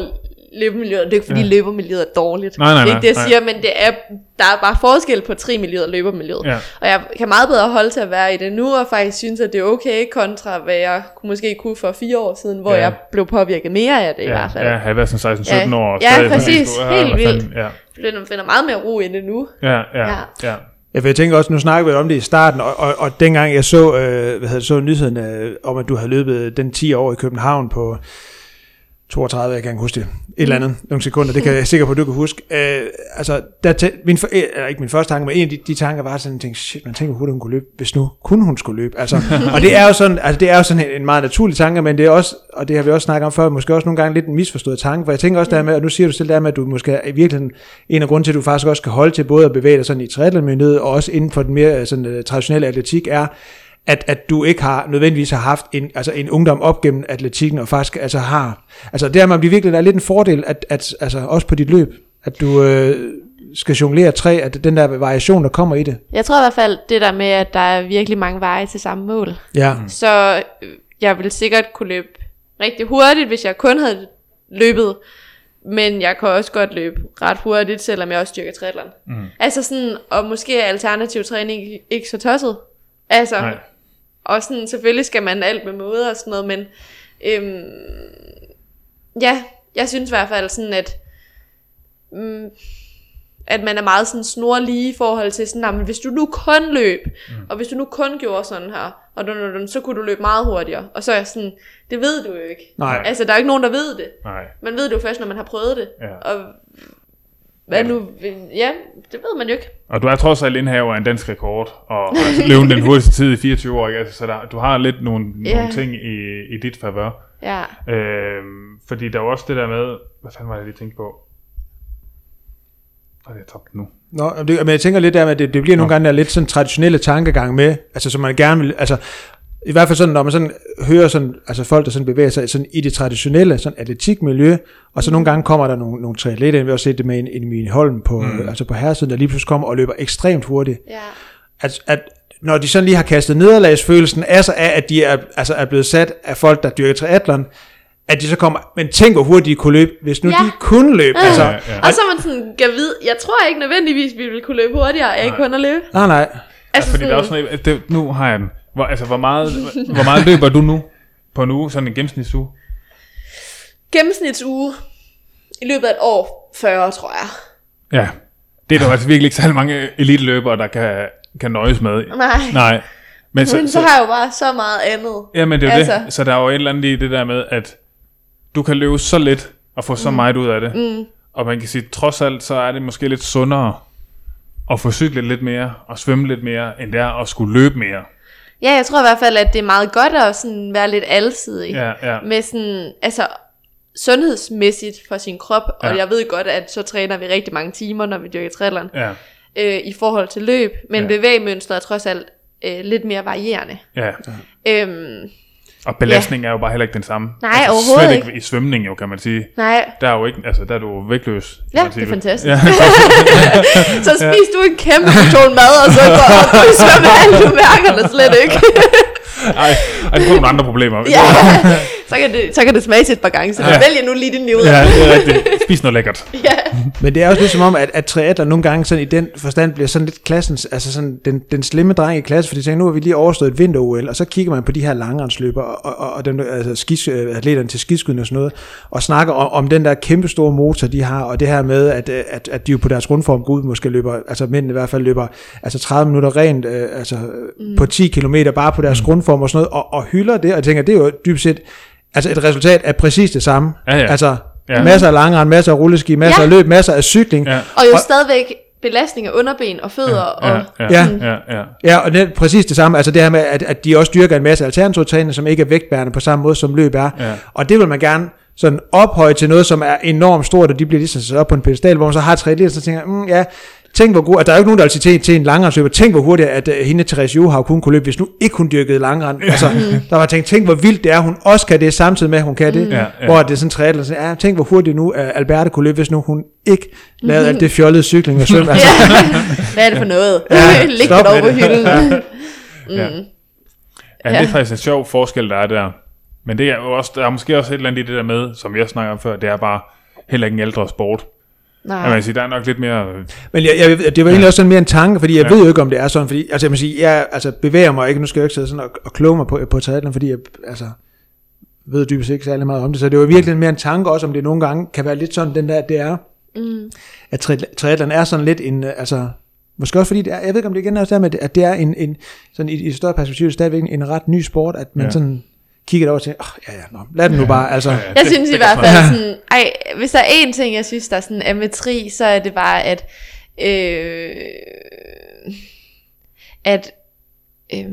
løbemiljøet. Det er ikke fordi Ja. løbermiljøet er dårligt. Nej, nej, det er nej, ikke det, jeg nej. siger, men det er, der er bare forskel på tri-miljøet og løbermiljøet. Ja. Og jeg kan meget bedre holde til at være i det nu, og faktisk synes, at det er okay, kontra hvad jeg måske kunne for fire år siden, hvor Ja. jeg blev påvirket mere af det i Ja, hvert fald. ja, have været sådan 16-17 Ja. år. og Ja, præcis. "Ah, Helt vildt." fanden?" Ja, Jeg finder meget mere ro i det nu. ja, ja, ja. Ja. Ja, for jeg tænker også, nu snakker vi om det i starten, og, og, og dengang jeg så, øh, hvad hedder, så nyheden øh, om, at du havde løbet den 10 år i København på, 32, jeg kan ikke huske det. Et eller andet, nogle sekunder, det kan jeg sikker på, at du kan huske. Øh, altså, der tæ- min, for, øh, eller ikke min første tanke, men en af de, de tanker var sådan, jeg tænkte, shit, man tænker, hurtigt hun kunne løbe, hvis nu kun hun skulle løbe. Altså, og det er jo sådan, altså, det er jo sådan en, en meget naturlig tanke, men det er også, og det har vi også snakket om før, måske også nogle gange lidt en misforstået tanke, for jeg tænker også der med, og nu siger du selv der med, at du måske i virkeligheden en af grunden til, at du faktisk også skal holde til både at bevæge dig sådan i triathlonmiljøet, og også inden for den mere sådan, uh, traditionelle atletik, er, at, at du ikke har nødvendigvis har haft en, altså en ungdom op gennem atletikken, og faktisk altså har, altså det er man virkelig, der er lidt en fordel, at, at altså også på dit løb, at du øh, skal jonglere tre, at den der variation, der kommer i det. Jeg tror i hvert fald, det der med, at der er virkelig mange veje til samme mål. Ja, Så øh, jeg ville sikkert kunne løbe rigtig hurtigt, hvis jeg kun havde løbet. Men jeg kan også godt løbe ret hurtigt, selvom jeg også styrker triathlon. Mm. Altså sådan, og måske er alternativ træning ikke- ikke så tosset. Altså, Nej. og sådan, selvfølgelig skal man alt med måde og sådan noget, men øhm, ja, jeg synes i hvert fald sådan, at mm, at man er meget sådan snorlige i forhold til sådan, "Nå, men hvis du nu kun løb, mm. og hvis du nu kun gjorde sådan her, og du, du, du, så kunne du løbe meget hurtigere. Og så er jeg sådan, det ved du jo ikke. Nej. Altså, der er jo ikke nogen, der ved det. Nej. Man ved det jo først, når man har prøvet det. Ja. Og hvad nu, ja, det ved man jo ikke. Og du er trods alt indhaver af en dansk rekord, og har løbet den hurtigste tid i 24 år, ikke? Altså, så der, du har lidt nogle, Ja. nogle ting i, i dit favør. Ja. Øhm, fordi der er jo også det der med, hvad fanden var det, jeg lige tænkte på? Hvad er det, jeg tabte nu? Nå, men det, men jeg tænker lidt der med, at det, det bliver nogle Nå. gange der lidt sådan traditionelle tankegang med, altså som man gerne vil, altså i hvert fald sådan, når man sådan hører sådan, altså folk, der sådan bevæger sig sådan i det traditionelle sådan atletikmiljø, og så nogle gange kommer der nogle, nogle triatleter, vi har også set det med en, en Emil Holm på, mm. altså på herresiden, der lige pludselig kommer og løber ekstremt hurtigt. Ja. At, at når de sådan lige har kastet nederlagsfølelsen af sig af, at de er, altså er blevet sat af folk, der dyrker triathlon, at de så kommer, men tænk hvor hurtigt de kunne løbe, hvis nu Ja. de kunne løbe. Altså, Ja, ja. Og så er man sådan, kan vide, jeg tror ikke nødvendigvis, vi ville kunne løbe hurtigere, af kun at løbe. nej, nej. Altså Fordi der er også sådan, et- det, nu har jeg den. Hvor, altså, hvor meget, hvor meget løber du nu på en uge, sådan en gennemsnitsuge? gennemsnitsuge i løbet af et år, 40 tror jeg. Ja. Det er der altså virkelig ikke særlig mange eliteløbere, der kan, kan nøjes med. Nej. Nej. Men Men så har jeg jo bare så meget andet. Ja, men det er jo Altså. det. Så der er jo et eller andet i det der med, at du kan løbe så lidt og få så meget ud af det. Mm. Og man kan sige, trods alt, så er det måske lidt sundere at få cyklet lidt mere og svømme lidt mere, end det er at skulle løbe mere. Ja, jeg tror i hvert fald, at det er meget godt at sådan være lidt alsidig. Ja, ja. Med sådan, altså sundhedsmæssigt for sin krop. Og Ja. jeg ved godt, at så træner vi rigtig mange timer, når vi dyrker triathlon, Ja, øh, i forhold til løb. Men Ja. ja. bevægemønstret er trods alt øh, lidt mere varierende. ja. Øhm, Og belastningen er jo bare heller ikke den samme. Nej, altså, overhovedet slet ikke. i svømning jo, kan man sige. nej, Der er jo ikke, altså der er du vægtløs. Ja, det er fantastisk. Ja. så spis du en kæmpe portion mad, og så går op og svømmer alt, du mærker det slet ikke. Ej, ej, det får nogle andre problemer. ja, så kan, det, så kan det smage et par gange, så Ja. vælger nu lige din liv. ja, det er rigtigt. Spis noget lækkert. ja. Men det er også lidt som om, at, at triatler nogle gange sådan i den forstand bliver sådan lidt klassens, altså sådan den, den slemme dreng i klassen, fordi de tænker, nu har vi lige overstået et vinter-OL, og så kigger man på de her langrendsløber, og, og, og dem, altså skis, øh, atleterne til skiskydning og sådan noget, og snakker om, om den der kæmpe store motor, de har, og det her med, at, øh, at, at de jo på deres grundform går ud, måske løber, altså mændene i hvert fald løber, altså 30 minutter rent, øh, altså mm. på 10 km bare på deres mm. grundform og sådan noget, og, og hylder det, og jeg tænker, det er jo dybest set, altså et resultat af præcis det samme. Ja, ja. Altså, Ja. masser af langrend, masser af rulleski, masser Ja. af løb, masser af cykling. Ja. Og jo Og- stadigvæk belastning af underben og fødder. Ja, og, ja, Ja. ja, ja. Ja, og det er præcis det samme. Altså det her med, at, at de også dyrker en masse alternative træning, som ikke er vægtbærende på samme måde, som løb er. Ja. Og det vil man gerne sådan ophøje til noget, som er enormt stort, og de bliver ligesom sat op på en pedestal, hvor man så har tre liter, så tænker mm, ja, tænk hvor god, at der er jo ikke nogen, der vil sige til, til en langrendsløber, tænk hvor hurtigt, at uh, hende Therese Johaug kun kunne løbe, hvis nu ikke hun dyrkede langrend. Altså, der var tænkt, tænk hvor vildt det er, hun også kan det, samtidig med, at hun kan det. Ja, ja. Hvor det er sådan triathlon, så, ja, tænk hvor hurtigt nu uh, Alberte kunne løbe, hvis nu hun ikke lavede alt det fjollede cykling og svøm. Altså, ja. Hvad er det for noget? Ja, Læg det over på hylden. Ja. Mm. Ja, det er faktisk en sjov forskel, der er der. Men det er jo også, der er måske også et eller andet i det der med, som jeg snakker om før, det er bare heller ikke en ældre sport. Ja. Nej. Jeg vil sige, der er nok lidt mere... øh, Men jeg, jeg, det var egentlig også sådan mere en tanke, fordi jeg Ja. ja. ved jo ikke, om det er sådan, fordi altså jeg må sige, jeg altså, bevæger mig ikke, nu skal jeg ikke sidde sådan og, og kloge mig på, på triathlon, fordi jeg altså, ved dybest set ikke særlig meget om det, så det var virkelig mere en tanke også, om det nogle gange kan være lidt sådan, den der, det er, Mm. at tri- triathlon er sådan lidt en, øh, altså, måske også fordi det er, jeg ved ikke, om det igen er også der med, at det er en, en sådan i, i et større perspektiv, stadigvæk en ret ny sport, at man Ja. ja. sådan kigger derover og tænker, oh, ja, ja, nå, lad den nu bare, altså, Ja, Jeg det- synes det i hvert jeg fald sådan, ej, hvis der er én ting, jeg synes, der er sådan er med tri, så er det bare, at, øh, at, øh,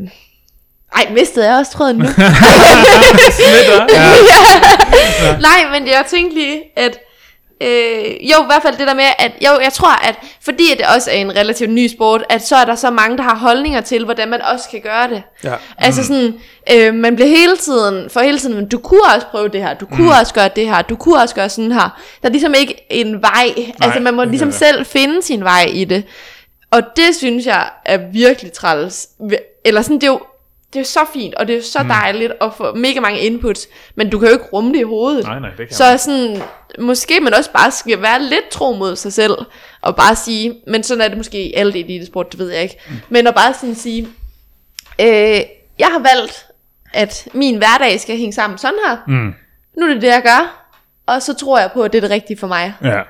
ej, mistede jeg også tråden nu? ja. Nej, men jeg tænkte lige, at Øh, jo, i hvert fald det der med, at jo, jeg tror, at fordi det også er en relativt ny sport, at så er der så mange, der har holdninger til, hvordan man også kan gøre det. ja. Altså sådan, øh, man bliver hele tiden, for hele tiden, du kunne også prøve det her, du kunne også gøre det her, du kunne også gøre sådan her. Der er ligesom ikke en vej, Nej, altså man må ligesom det. selv finde sin vej i det. Og det synes jeg er virkelig træls. Eller sådan, det er jo, det er så fint, og det er så dejligt at få mega mange inputs, men du kan jo ikke rumme det i hovedet. Nej, nej, det kan Så sådan, måske man også bare skal være lidt tro mod sig selv, og bare sige, men sådan er det måske i alt elitesport, det ved jeg ikke, mm. men at bare sådan sige, øh, jeg har valgt, at min hverdag skal hænge sammen sådan her, Mm. nu er det det, jeg gør, og så tror jeg på, at det er det rigtige for mig. Ja.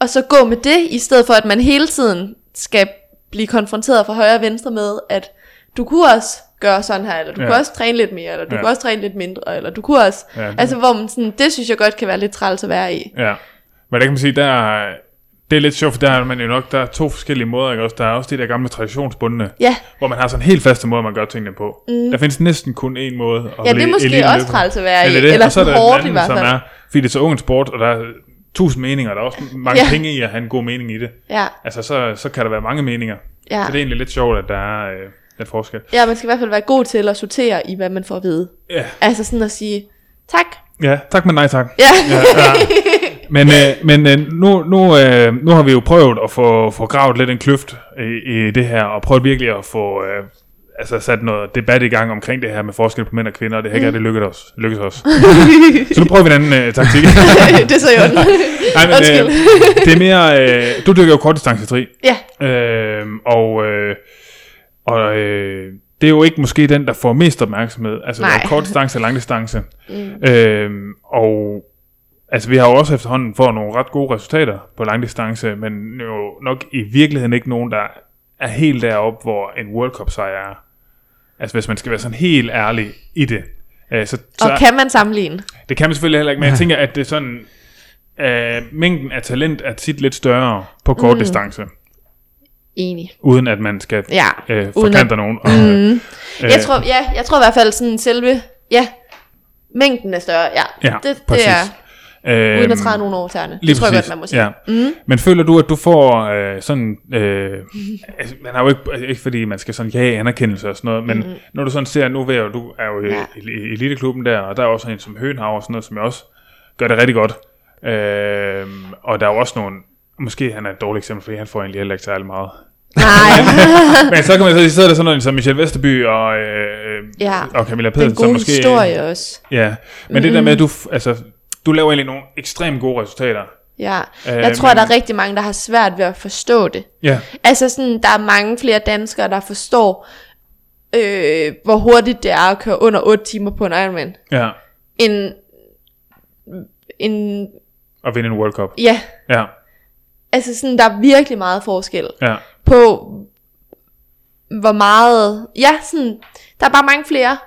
Og så gå med det, i stedet for at man hele tiden skal blive konfronteret fra højre og venstre med, at du kunne også gøre sådan her, eller du Ja. kunne også træne lidt mere, eller du Ja. kunne også træne lidt mindre, eller du kunne også... Ja, det- altså, hvor man sådan, det synes jeg godt kan være lidt træls at være i. Ja. Men der kan man sige, der er, det er lidt sjovt, for der er man jo nok, der er to forskellige måder, ikke også? Der er også de der gamle traditionsbundne, Ja, hvor man har sådan en helt faste måde, man gør tingene på. Mm. Der findes næsten kun én måde at ja det er måske også træls at være i, det er det. eller og så er der hårdt i hvert som fald. er, fordi det er så ung sport, og der er tusind meninger, og der er også mange Ja. penge i at have en god mening i det. Ja, Altså, så, så kan der være mange meninger. ja. Så det er egentlig lidt sjovt, at der er øh, lidt forskel. ja, man skal i hvert fald være god til at sortere i, hvad man får at vide. Ja, Altså sådan at sige, tak. ja tak, men nej tak. Ja, Ja, ja. Men, øh, men øh, nu, nu, øh, nu har vi jo prøvet at få, få gravet lidt en kløft i, i det her, og prøvet virkelig at få øh, altså sat noget debat i gang omkring det her med forskel på mænd og kvinder, og det har ikke rigtig lykkedes os. Lykkedes os. Så nu prøver vi en anden øh, taktik. det er så jo Nej, men, øh, det er mere, øh, du dykker jo kortdistancetri, Ja, øh, og, øh, og øh, det er jo ikke måske den, der får mest opmærksomhed. Altså der Nej. er kortdistance og langdistance. Mm. Øh, og altså vi har jo også efterhånden fået nogle ret gode resultater på langdistance, men jo nok i virkeligheden ikke nogen, der er helt deroppe, hvor en World Cup sejr er. Altså hvis man skal være sådan helt ærlig i det. Øh, så, så og kan man sammenligne? det kan man selvfølgelig heller ikke, men jeg tænker, at det er sådan, øh, mængden af talent er tit lidt større på kort Mm. distance, Enig. uden at man skal Ja. øh, forkante nogen. Og, øh, Mm. Jeg tror, ja, jeg tror i hvert fald sådan selve, ja, mængden er større, ja. Ja, det, præcis. det er, øh, uden at træde nogen over tæerne. Det tror jeg godt, man må sige. Ja. Mm. Men føler du, at du får øh, sådan... Øh, altså, man har jo ikke, altså, ikke fordi man skal sådan jage anerkendelse og sådan noget, men mm-hmm. når du sådan ser, nu er jeg, du er jo i, Ja. i, i eliteklubben der, og der er også en som Høenhav og sådan noget, som jeg også gør det rigtig godt. Øh, og der er jo også nogle... Måske han er et dårligt eksempel, fordi han får egentlig heller ikke særlig meget. Nej, Men så kan man så sidde der sådan noget som Michel Vesterby og, øh, Ja. og Camilla det er Pedersen, en som god måske... historie også. Ja, men det der med, at du, f- altså, du laver egentlig nogle ekstremt gode resultater. Ja. Øh, Jeg tror, men- der er rigtig mange, der har svært ved at forstå det. Ja, Altså sådan, der er mange flere danskere, der forstår, øh, hvor hurtigt det er at køre under 8 timer på en Ironman. ja. En, en, Og vinde en World Cup. ja, Ja, altså sådan, der er virkelig meget forskel ja, på, hvor meget, ja, sådan, der er bare mange flere,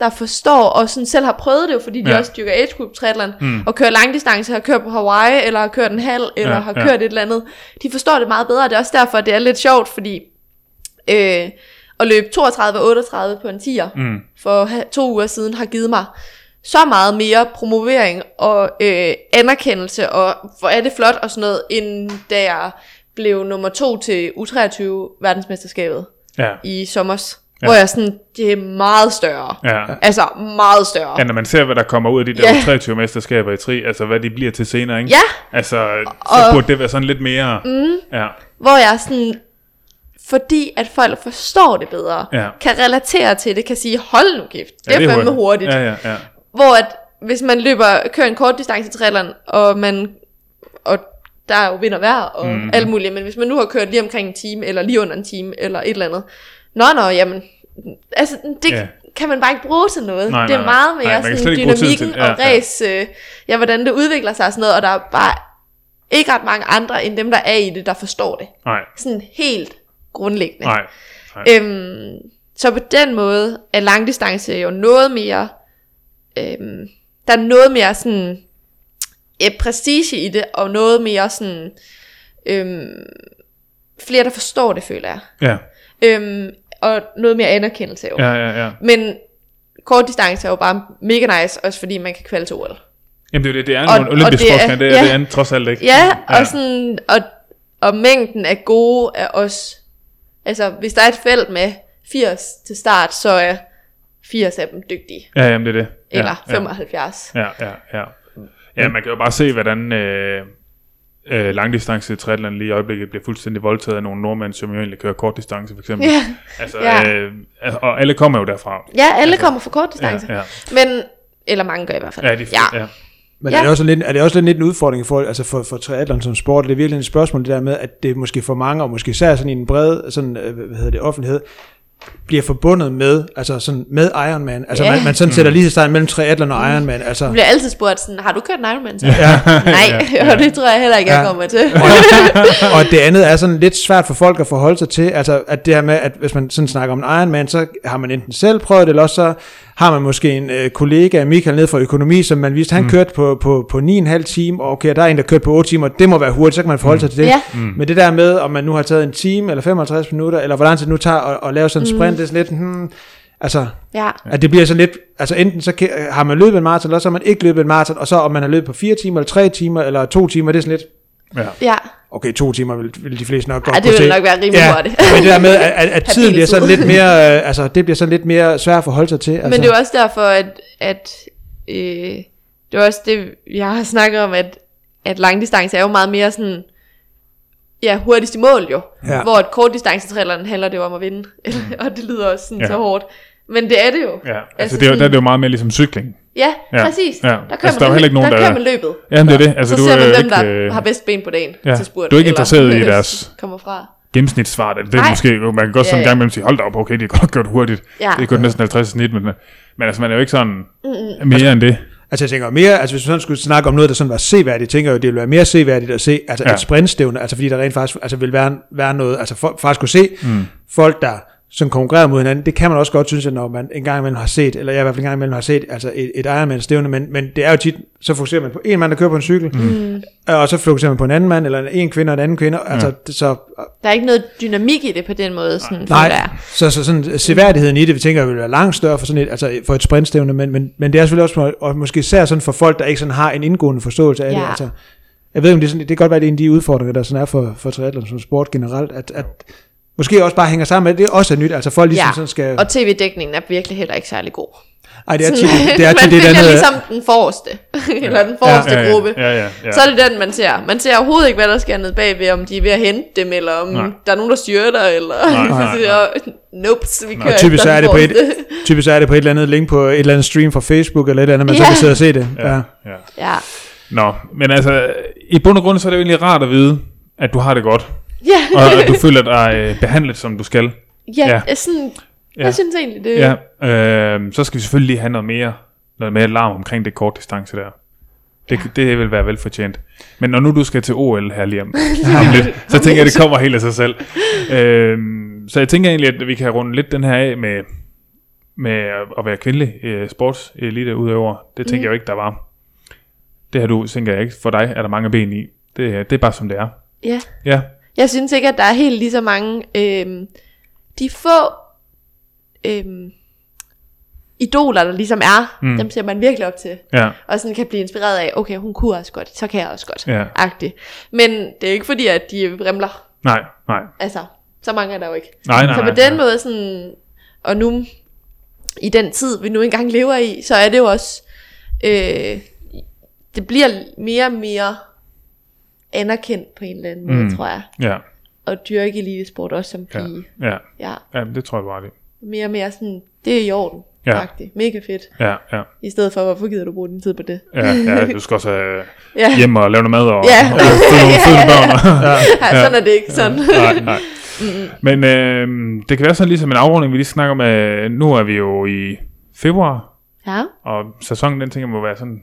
der forstår, og sådan selv har prøvet det fordi de Ja. ja. også dyrker age group triathlon, Mm. og kører langdistance, har kørt på Hawaii, eller har kørt en halv, eller Ja, har ja. kørt et eller andet. De forstår det meget bedre, det er også derfor, at det er lidt sjovt, fordi øh, at løbe 32-38 på en 10'er, mm, for to uger siden har givet mig så meget mere promovering og øh, anerkendelse, og hvor er det flot og sådan noget, end da jeg blev nummer to til U23 verdensmesterskabet ja, i sommers. Ja. Hvor jeg sådan, det er meget større. ja. Altså meget større. Ja, når man ser, hvad der kommer ud af de der Ja. 23 mesterskaber i tri, altså hvad de bliver til senere, ikke? Ja, Altså, så Og- burde det være sådan lidt mere... Mm. Ja, hvor jeg sådan, fordi at folk forstår det bedre, Ja. kan relatere til det, kan sige, hold nu kæft, det ja, er fandme hurtigt. Ja, ja, ja. Hvor at, hvis man løber, kører en kort distance triathlon, og man, der er jo vind og vejr, og mm. alt muligt, men hvis man nu har kørt lige omkring en time, eller lige under en time, eller et eller andet, nå nå, jamen, altså, det Ja. ja. kan man bare ikke bruge til noget. Nej, det er nej, meget mere Nej, sådan dynamikken ja, og ja. race, øh, ja, hvordan det udvikler sig og sådan noget, og der er bare ikke ret mange andre, end dem, der er i det, der forstår det. Nej, Sådan helt grundlæggende. nej. nej. Øhm, så på den måde er langdistance jo noget mere øhm, der er noget mere sådan, øh, prestige i det, og noget mere sådan, øhm, flere der forstår det, føler jeg. Ja, Øhm, og noget mere anerkendelse jo. ja, ja, ja. Men kort distance er jo bare mega nice, også fordi man kan kvalde til OL. Jamen det er jo det, det er Og- en og olympisk det er- det, er- ja. det er den trods alt ikke. Ja, ja. og sådan, og, og mængden af gode er også, altså hvis der er et felt med 80 til start, så er 80 af dem dygtige. Ja, jamen det er det. Eller ja. 75. Ja, ja, ja. Ja, man kan jo bare se, hvordan øh, øh, langdistance triathlon lige i øjeblikket bliver fuldstændig voldtaget af nogle nordmænd, som jo egentlig kører kortdistance for eksempel. Ja, Altså, Ja. øh, altså, og alle kommer jo derfra. ja alle kommer fra kort distance. Ja, ja. Men, eller mange gør i hvert fald. Ja, de, ja. ja. Men Ja. er, det også lidt, er det også lidt en udfordring for, altså for, for triathlon som sport? Det er virkelig et spørgsmål, det der med, at det måske for mange, og måske især sådan i en bred sådan, øh, hvad hedder det, offentlighed, bliver forbundet med, altså sådan med Ironman. Altså Ja. man, man sådan sætter lige sig mellem triathlon og Ironman. Altså, Jeg bliver altid spurgt sådan, har du kørt en Ironman? Så? ja. Nej, Ja. og det tror jeg heller ikke, jeg Ja. kommer til. og det andet er sådan lidt svært for folk at forholde sig til, altså at det her med, at hvis man sådan snakker om en Ironman, så har man enten selv prøvet det, eller også så har man måske en øh, kollega, Michael ned fra økonomi, som man vidste, han mm. kørte på, på, på 9,5 timer, og okay, der er en, der kørte på 8 timer, det må være hurtigt, så kan man forholde sig til det. Ja. Mm. Men det der med, om man nu har taget en time, eller 55 minutter, eller hvor lang tid det nu tager at, at lave sådan en sprint, det er sådan lidt, hmm, altså, Ja, at det bliver sådan lidt, altså enten så kan, har man løbet en maraton, eller så har man ikke løbet en maraton, og så om man har løbet på 4 timer, eller 3 timer, eller 2 timer, det er sådan lidt, ja. ja. okay, to timer vil, vil de fleste nok godt Ej, det kunne vil se. nok være rimelig ja, hurtigt. men det der med, at, at, tiden bliver sådan lidt mere, øh, altså det bliver sådan lidt mere svært at forholde sig til. Altså. Men det er jo også derfor, at, at øh, det er også det, jeg har snakket om, at, at langdistance er jo meget mere sådan, ja, hurtigst i mål jo. Ja. Ja. Hvor et kortdistancetrilleren handler det jo om at vinde. og det lyder også sådan Ja. ja. så hårdt. Men det er det jo. ja. Altså, Altså det er, jo- der er sådan- det jo meget mere ligesom cykling. Ja, Ja. ja. præcis. Ja. Der kører Altså, der er man, ikke nogen, der, der- kører man løbet. Jamen det er det. Altså, så du ser er man dem, ikke, der øh, har bedst ben på dagen ja. til spurt. Du er ikke eller interesseret i deres- kommer fra. gennemsnitsfart. Det er Nej. måske, man kan godt sådan en Ja, ja. gang imellem sige, hold da op, okay, det er godt gjort hurtigt. Ja. Det er kun næsten 50 i snit, men, men altså, man er jo ikke sådan mere end det. Altså jeg tænker mere, altså hvis man sådan skulle snakke om noget, der sådan var seværdigt, tænker jeg jo, det ville være mere seværdigt at se, altså Ja. ja. et sprintstævne, altså fordi der rent faktisk altså vil være, være noget, altså for, faktisk kunne se mm. folk, der som konkurrerer mod hinanden, det kan man også godt synes, at når man en gang imellem har set, eller jeg i hvert fald en gang imellem har set, altså et, et Ironman-stævne, men, men det er jo tit, så fokuserer man på en mand, der kører på en cykel, mm. og så fokuserer man på en anden mand, eller en kvinde og en anden kvinde, altså det- så Der er ikke noget dynamik i det på den måde, sådan, Nej, jeg. så, så sådan seværdigheden i det, vi tænker, vil være langt større for sådan et, altså for et sprintstævne, men, men, men det er selvfølgelig også, og måske især sådan for folk, der ikke sådan har en indgående forståelse af det. Ja. Altså, jeg ved ikke, om det, er sådan, det kan godt være, det er en af de udfordringer, der sådan er for, for triathlon som sport generelt, at, at måske også bare hænger sammen med, at det også er nyt, altså folk ligesom Ja, sådan skal... Og tv-dækningen er virkelig heller ikke særlig god. Ej, det er tit, det er man tit det følger andet... ligesom den forreste, eller den forreste ja, ja, gruppe. Ja, ja, ja. Så er det den, man ser. Man ser overhovedet ikke, hvad der sker nede bagved, om de er ved at hente dem, eller om Nej. der er nogen, der styrter, eller... Nej, nej, så siger, nope, så vi kører Og typisk så er, det på et, typisk så er det på et eller andet link på et eller andet stream fra Facebook, eller et eller andet, man så Ja. kan sidde og se det. Ja. ja, ja. ja. Ja. Nå, men altså, i bund og grund, så er det jo egentlig rart at vide, at du har det godt, Ja, og at du føler dig øh, behandlet, som du skal. ja, Ja. Sådan, Ja. jeg synes egentlig, det Ja, øh, så skal vi selvfølgelig lige have noget mere, noget mere larm omkring det kort distance der. Det, ja. det vil være velfortjent. Men når nu du skal til OL her lige om, om lidt, så tænker jeg, det kommer helt af sig selv. Øh, så jeg tænker egentlig, at vi kan runde lidt den her af med, med at være kvindelig øh, sportselite udøver. Det tænker mm. jeg jo ikke, der var. Det har du, tænker jeg ikke, for dig er der mange ben i. Det, det er bare som det er. ja. Ja, Jeg synes ikke, at der er helt lige så mange... Øhm, de få øhm, idoler, der ligesom er, Mm. dem ser man virkelig op til. ja, Og sådan kan blive inspireret af, okay, hun kunne også godt, så kan jeg også godt. ja. Agtigt. Men det er ikke fordi, at de vrimler. Nej, nej. Altså, så mange er der jo ikke. Nej, nej, så på nej, den nej. måde sådan, og nu i den tid, vi nu engang lever i, så er det jo også, øh, det bliver mere og mere anerkendt på en eller anden måde, Mm. mm. tror jeg. Ja, Og dyrke elitesport også som ja, pige. ja. Ja. ja det tror jeg bare det. Mere og mere sådan, det er i orden. Ja. Ja. Mega fedt. Ja, ja. I stedet for, hvorfor gider du bruge din tid på det? Ja, ja, du skal også Ja, hjem og lave noget mad og, Ja. og føde nogle, børn. Ja. ja. sådan er det ikke sådan. nej, nej. Men øh, det kan være sådan ligesom en afrunding, vi lige snakker om, at nu er vi jo i februar, ja, og sæsonen den tænker må være sådan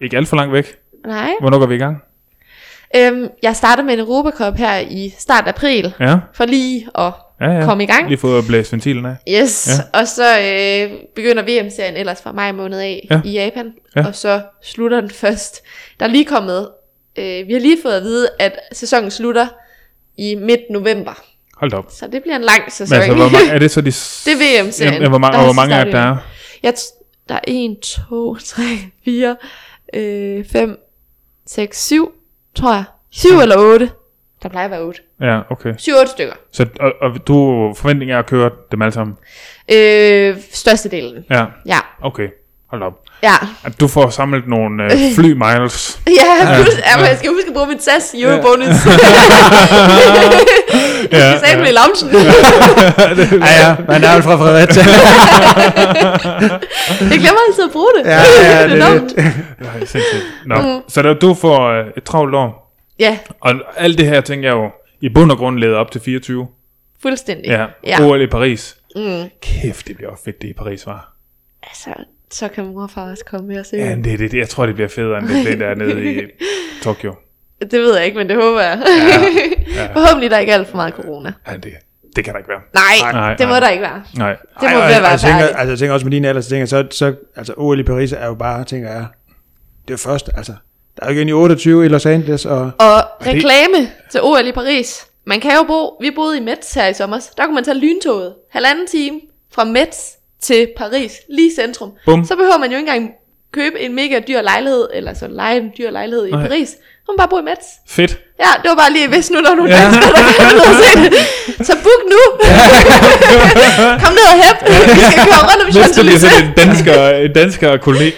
ikke alt for langt væk. nej. Hvornår går vi i gang? Øhm, jeg starter med en Europa Cup her i start april, Ja, for lige at Ja, ja. komme i gang. Lige fået blæst ventilen af. Yes, Ja. og så øh, begynder VM-serien ellers fra maj måned af Ja. i Japan, Ja. og så slutter den først. Der er lige kommet, øh, vi har lige fået at vide, at sæsonen slutter i midt november, Hold op. så det bliver en lang sæson. Men altså, hvor mange, er det så de... s- det er VM-serien. Jamen, hvor mange, der og hvor mange startet der er? Jeg t- der er 1, 2, 3, 4, øh, 5, 6, 7, tror jeg. 7 eller 8. Der plejer at være 8. Ja, okay. 7-8 stykker. Så, og, og du forventning er at køre dem alle sammen? Øh, størstedelen. Ja, Ja, okay. Hold op. ja. At du får samlet nogle øh, fly miles. Ja, plus, ja. men jeg skal huske at bruge min SAS Eurobonus. Ja, Jeg skal ja. i loungen. Ja, ja, man er jo fra Fredericia. Jeg glemmer altid at bruge det. ja, ja, det Nå. er lidt. Ja, sindssygt. Nå, så der, du får øh, et travlt år. Ja, Og alt det her, tænker jeg jo, i bund og grund leder op til 24. fuldstændig. Ja, ja. OL i Paris. Mm. Kæft, det bliver også fedt, det i Paris, var. Altså, så kan mor og far også komme med og se. Ja, Ja. det, det, det, jeg tror, det bliver federe, end det blev dernede i Tokyo. Det ved jeg ikke, men det håber jeg. Ja. Forhåbentlig der ikke er alt for meget corona. Ja, det, det kan der ikke være. Nej, Nej, det må nej. der ikke være. Nej. Det må Ej, være og jeg tænker, altså, jeg tænker også med dine alder, så tænker så, så altså OL i Paris er jo bare, tænker jeg, det er først, altså, der er jo igen i 28 i Los Angeles, og Og reklame til OL i Paris. Man kan jo bo, vi boede i Metz her i sommer, der kunne man tage lyntoget, halvanden time fra Metz til Paris, lige i centrum. Bum. Så behøver man jo ikke engang købe en mega dyr lejlighed, eller så lege en dyr lejlighed i. Paris. Så man bare bo i Metz. Fedt. Ja, det var bare lige, hvis nu der er nogle Ja. ja. danskere, der se det. Så book nu. Kom ned og hæb. Vi skal køre rundt om Næsten lige sådan Champs-Élysées. en dansker, en dansker koloni.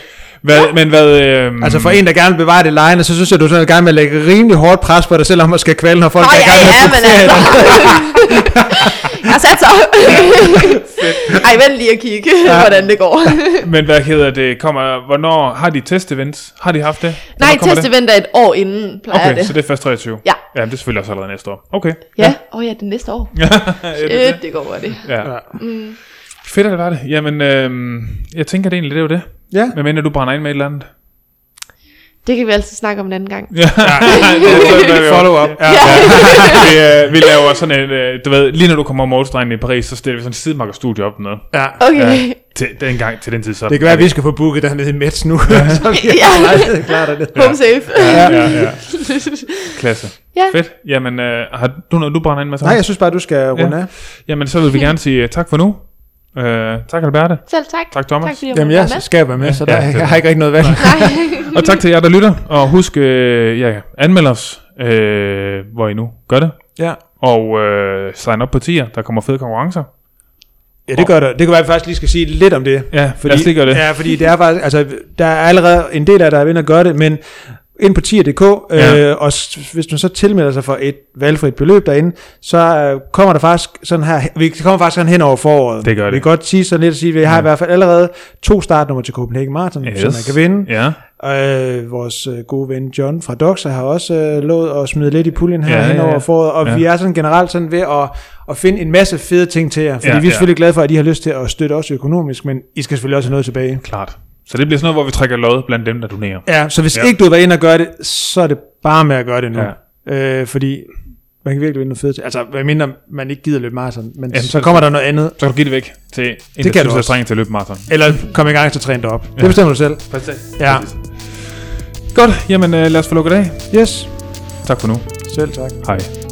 Hvad, men hvad... Øh, altså for en, der gerne vil bevare det lejende, så synes jeg, du er sådan i gang med at lægge rimelig hårdt pres på dig selv, om at skal kvæle, når folk Nå er i ja, gang med ja, at men altså. Jeg satser. Ej, vent lige at kigge, hvordan det går. Men hvad hedder det? Kommer, hvornår har de testevents? Har de haft det? Nej, Hvornår testevent er et år inden, plejer Okay, det. så det er først 23? Ja. Ja, det er selvfølgelig også allerede næste år. Okay. Ja, åh oh, ja, det er næste år. Ja, det, Shit, det går hurtigt. ja. Ja. Mm. Fedt, at det var det. Jamen, øhm, jeg tænker det egentlig, det er jo det. Ja. Men mener du brænder ind med et eller andet? Det kan vi altid snakke om en anden gang. Ja, er vi- Follow up. Ja, ja. vi, øh, vi laver sådan en, øh, du ved, lige når du kommer om målstregen i Paris, så stiller vi sådan et sidemarkerstudie op noget. Ja. Okay. Til den gang, til den tid, så Det kan være, at vi skal få booket dernede i Metz nu. så vi Ja. af det. Home safe. Ja, ja, ja. Klasse. Ja. Fedt. Jamen, øh, har du noget, du brænder ind med så? Nej, jeg synes bare, du skal runde Ja. af. Jamen, så vil vi gerne sige øh, tak for nu. Øh, tak, Alberte. Selv tak. Tak, Thomas. Tak fordi jeg Jamen, jeg være skal være med, så der, Ja, det- jeg har ikke rigtig noget valg. med. Og tak til jer, der lytter. Og husk, øh, ja, anmeld os, øh, hvor I nu gør det. Ja. Og øh, sign op på tier. Der kommer fede konkurrencer. Ja, det gør der. Det kan være, at vi faktisk lige skal sige lidt om det. Ja, fordi, lad os lige gøre det. Ja, fordi det er faktisk, altså, der er allerede en del af der er ved at gøre det, men ind på tier.dk, Ja. øh, og hvis du så tilmelder sig for et valgfrit beløb derinde, så øh, kommer der faktisk sådan her, vi kommer faktisk sådan hen over foråret. Det gør det. Vi kan godt sige sådan lidt at sige, at vi har Ja. i hvert fald allerede to startnummer til Copenhagen Marathon, yes. som man kan vinde. Ja, Øh, vores øh, gode ven John fra Doxa har også øh, lovet at smide lidt i puljen her Ja, ja, hen ja, over ja. foråret, og Ja. ja. vi er sådan generelt sådan ved at, at finde en masse fede ting til jer, fordi Ja, ja, vi er ja. selvfølgelig glade for, at I har lyst til at støtte os økonomisk, men I skal selvfølgelig også have noget tilbage. klart. Så det bliver sådan noget, hvor vi trækker lod blandt dem, der donerer. Ja, så hvis Ja. ikke du har været inde og gøre det, så er det bare med at gøre det nu. Ja. Øh, fordi man kan virkelig vinde noget fedt. Altså, hvad mindre man ikke gider løbe maraton, men Jamen, så så- kommer der noget andet. Så kan du give det væk til en, Det der kan synes, du også. til at løbe maraton. Eller komme i gang til at træne dig op. Ja. Det bestemmer du selv. Ja. Godt, jamen øh, lad os få lukket af. Yes. Tak for nu. Selv tak. Hej.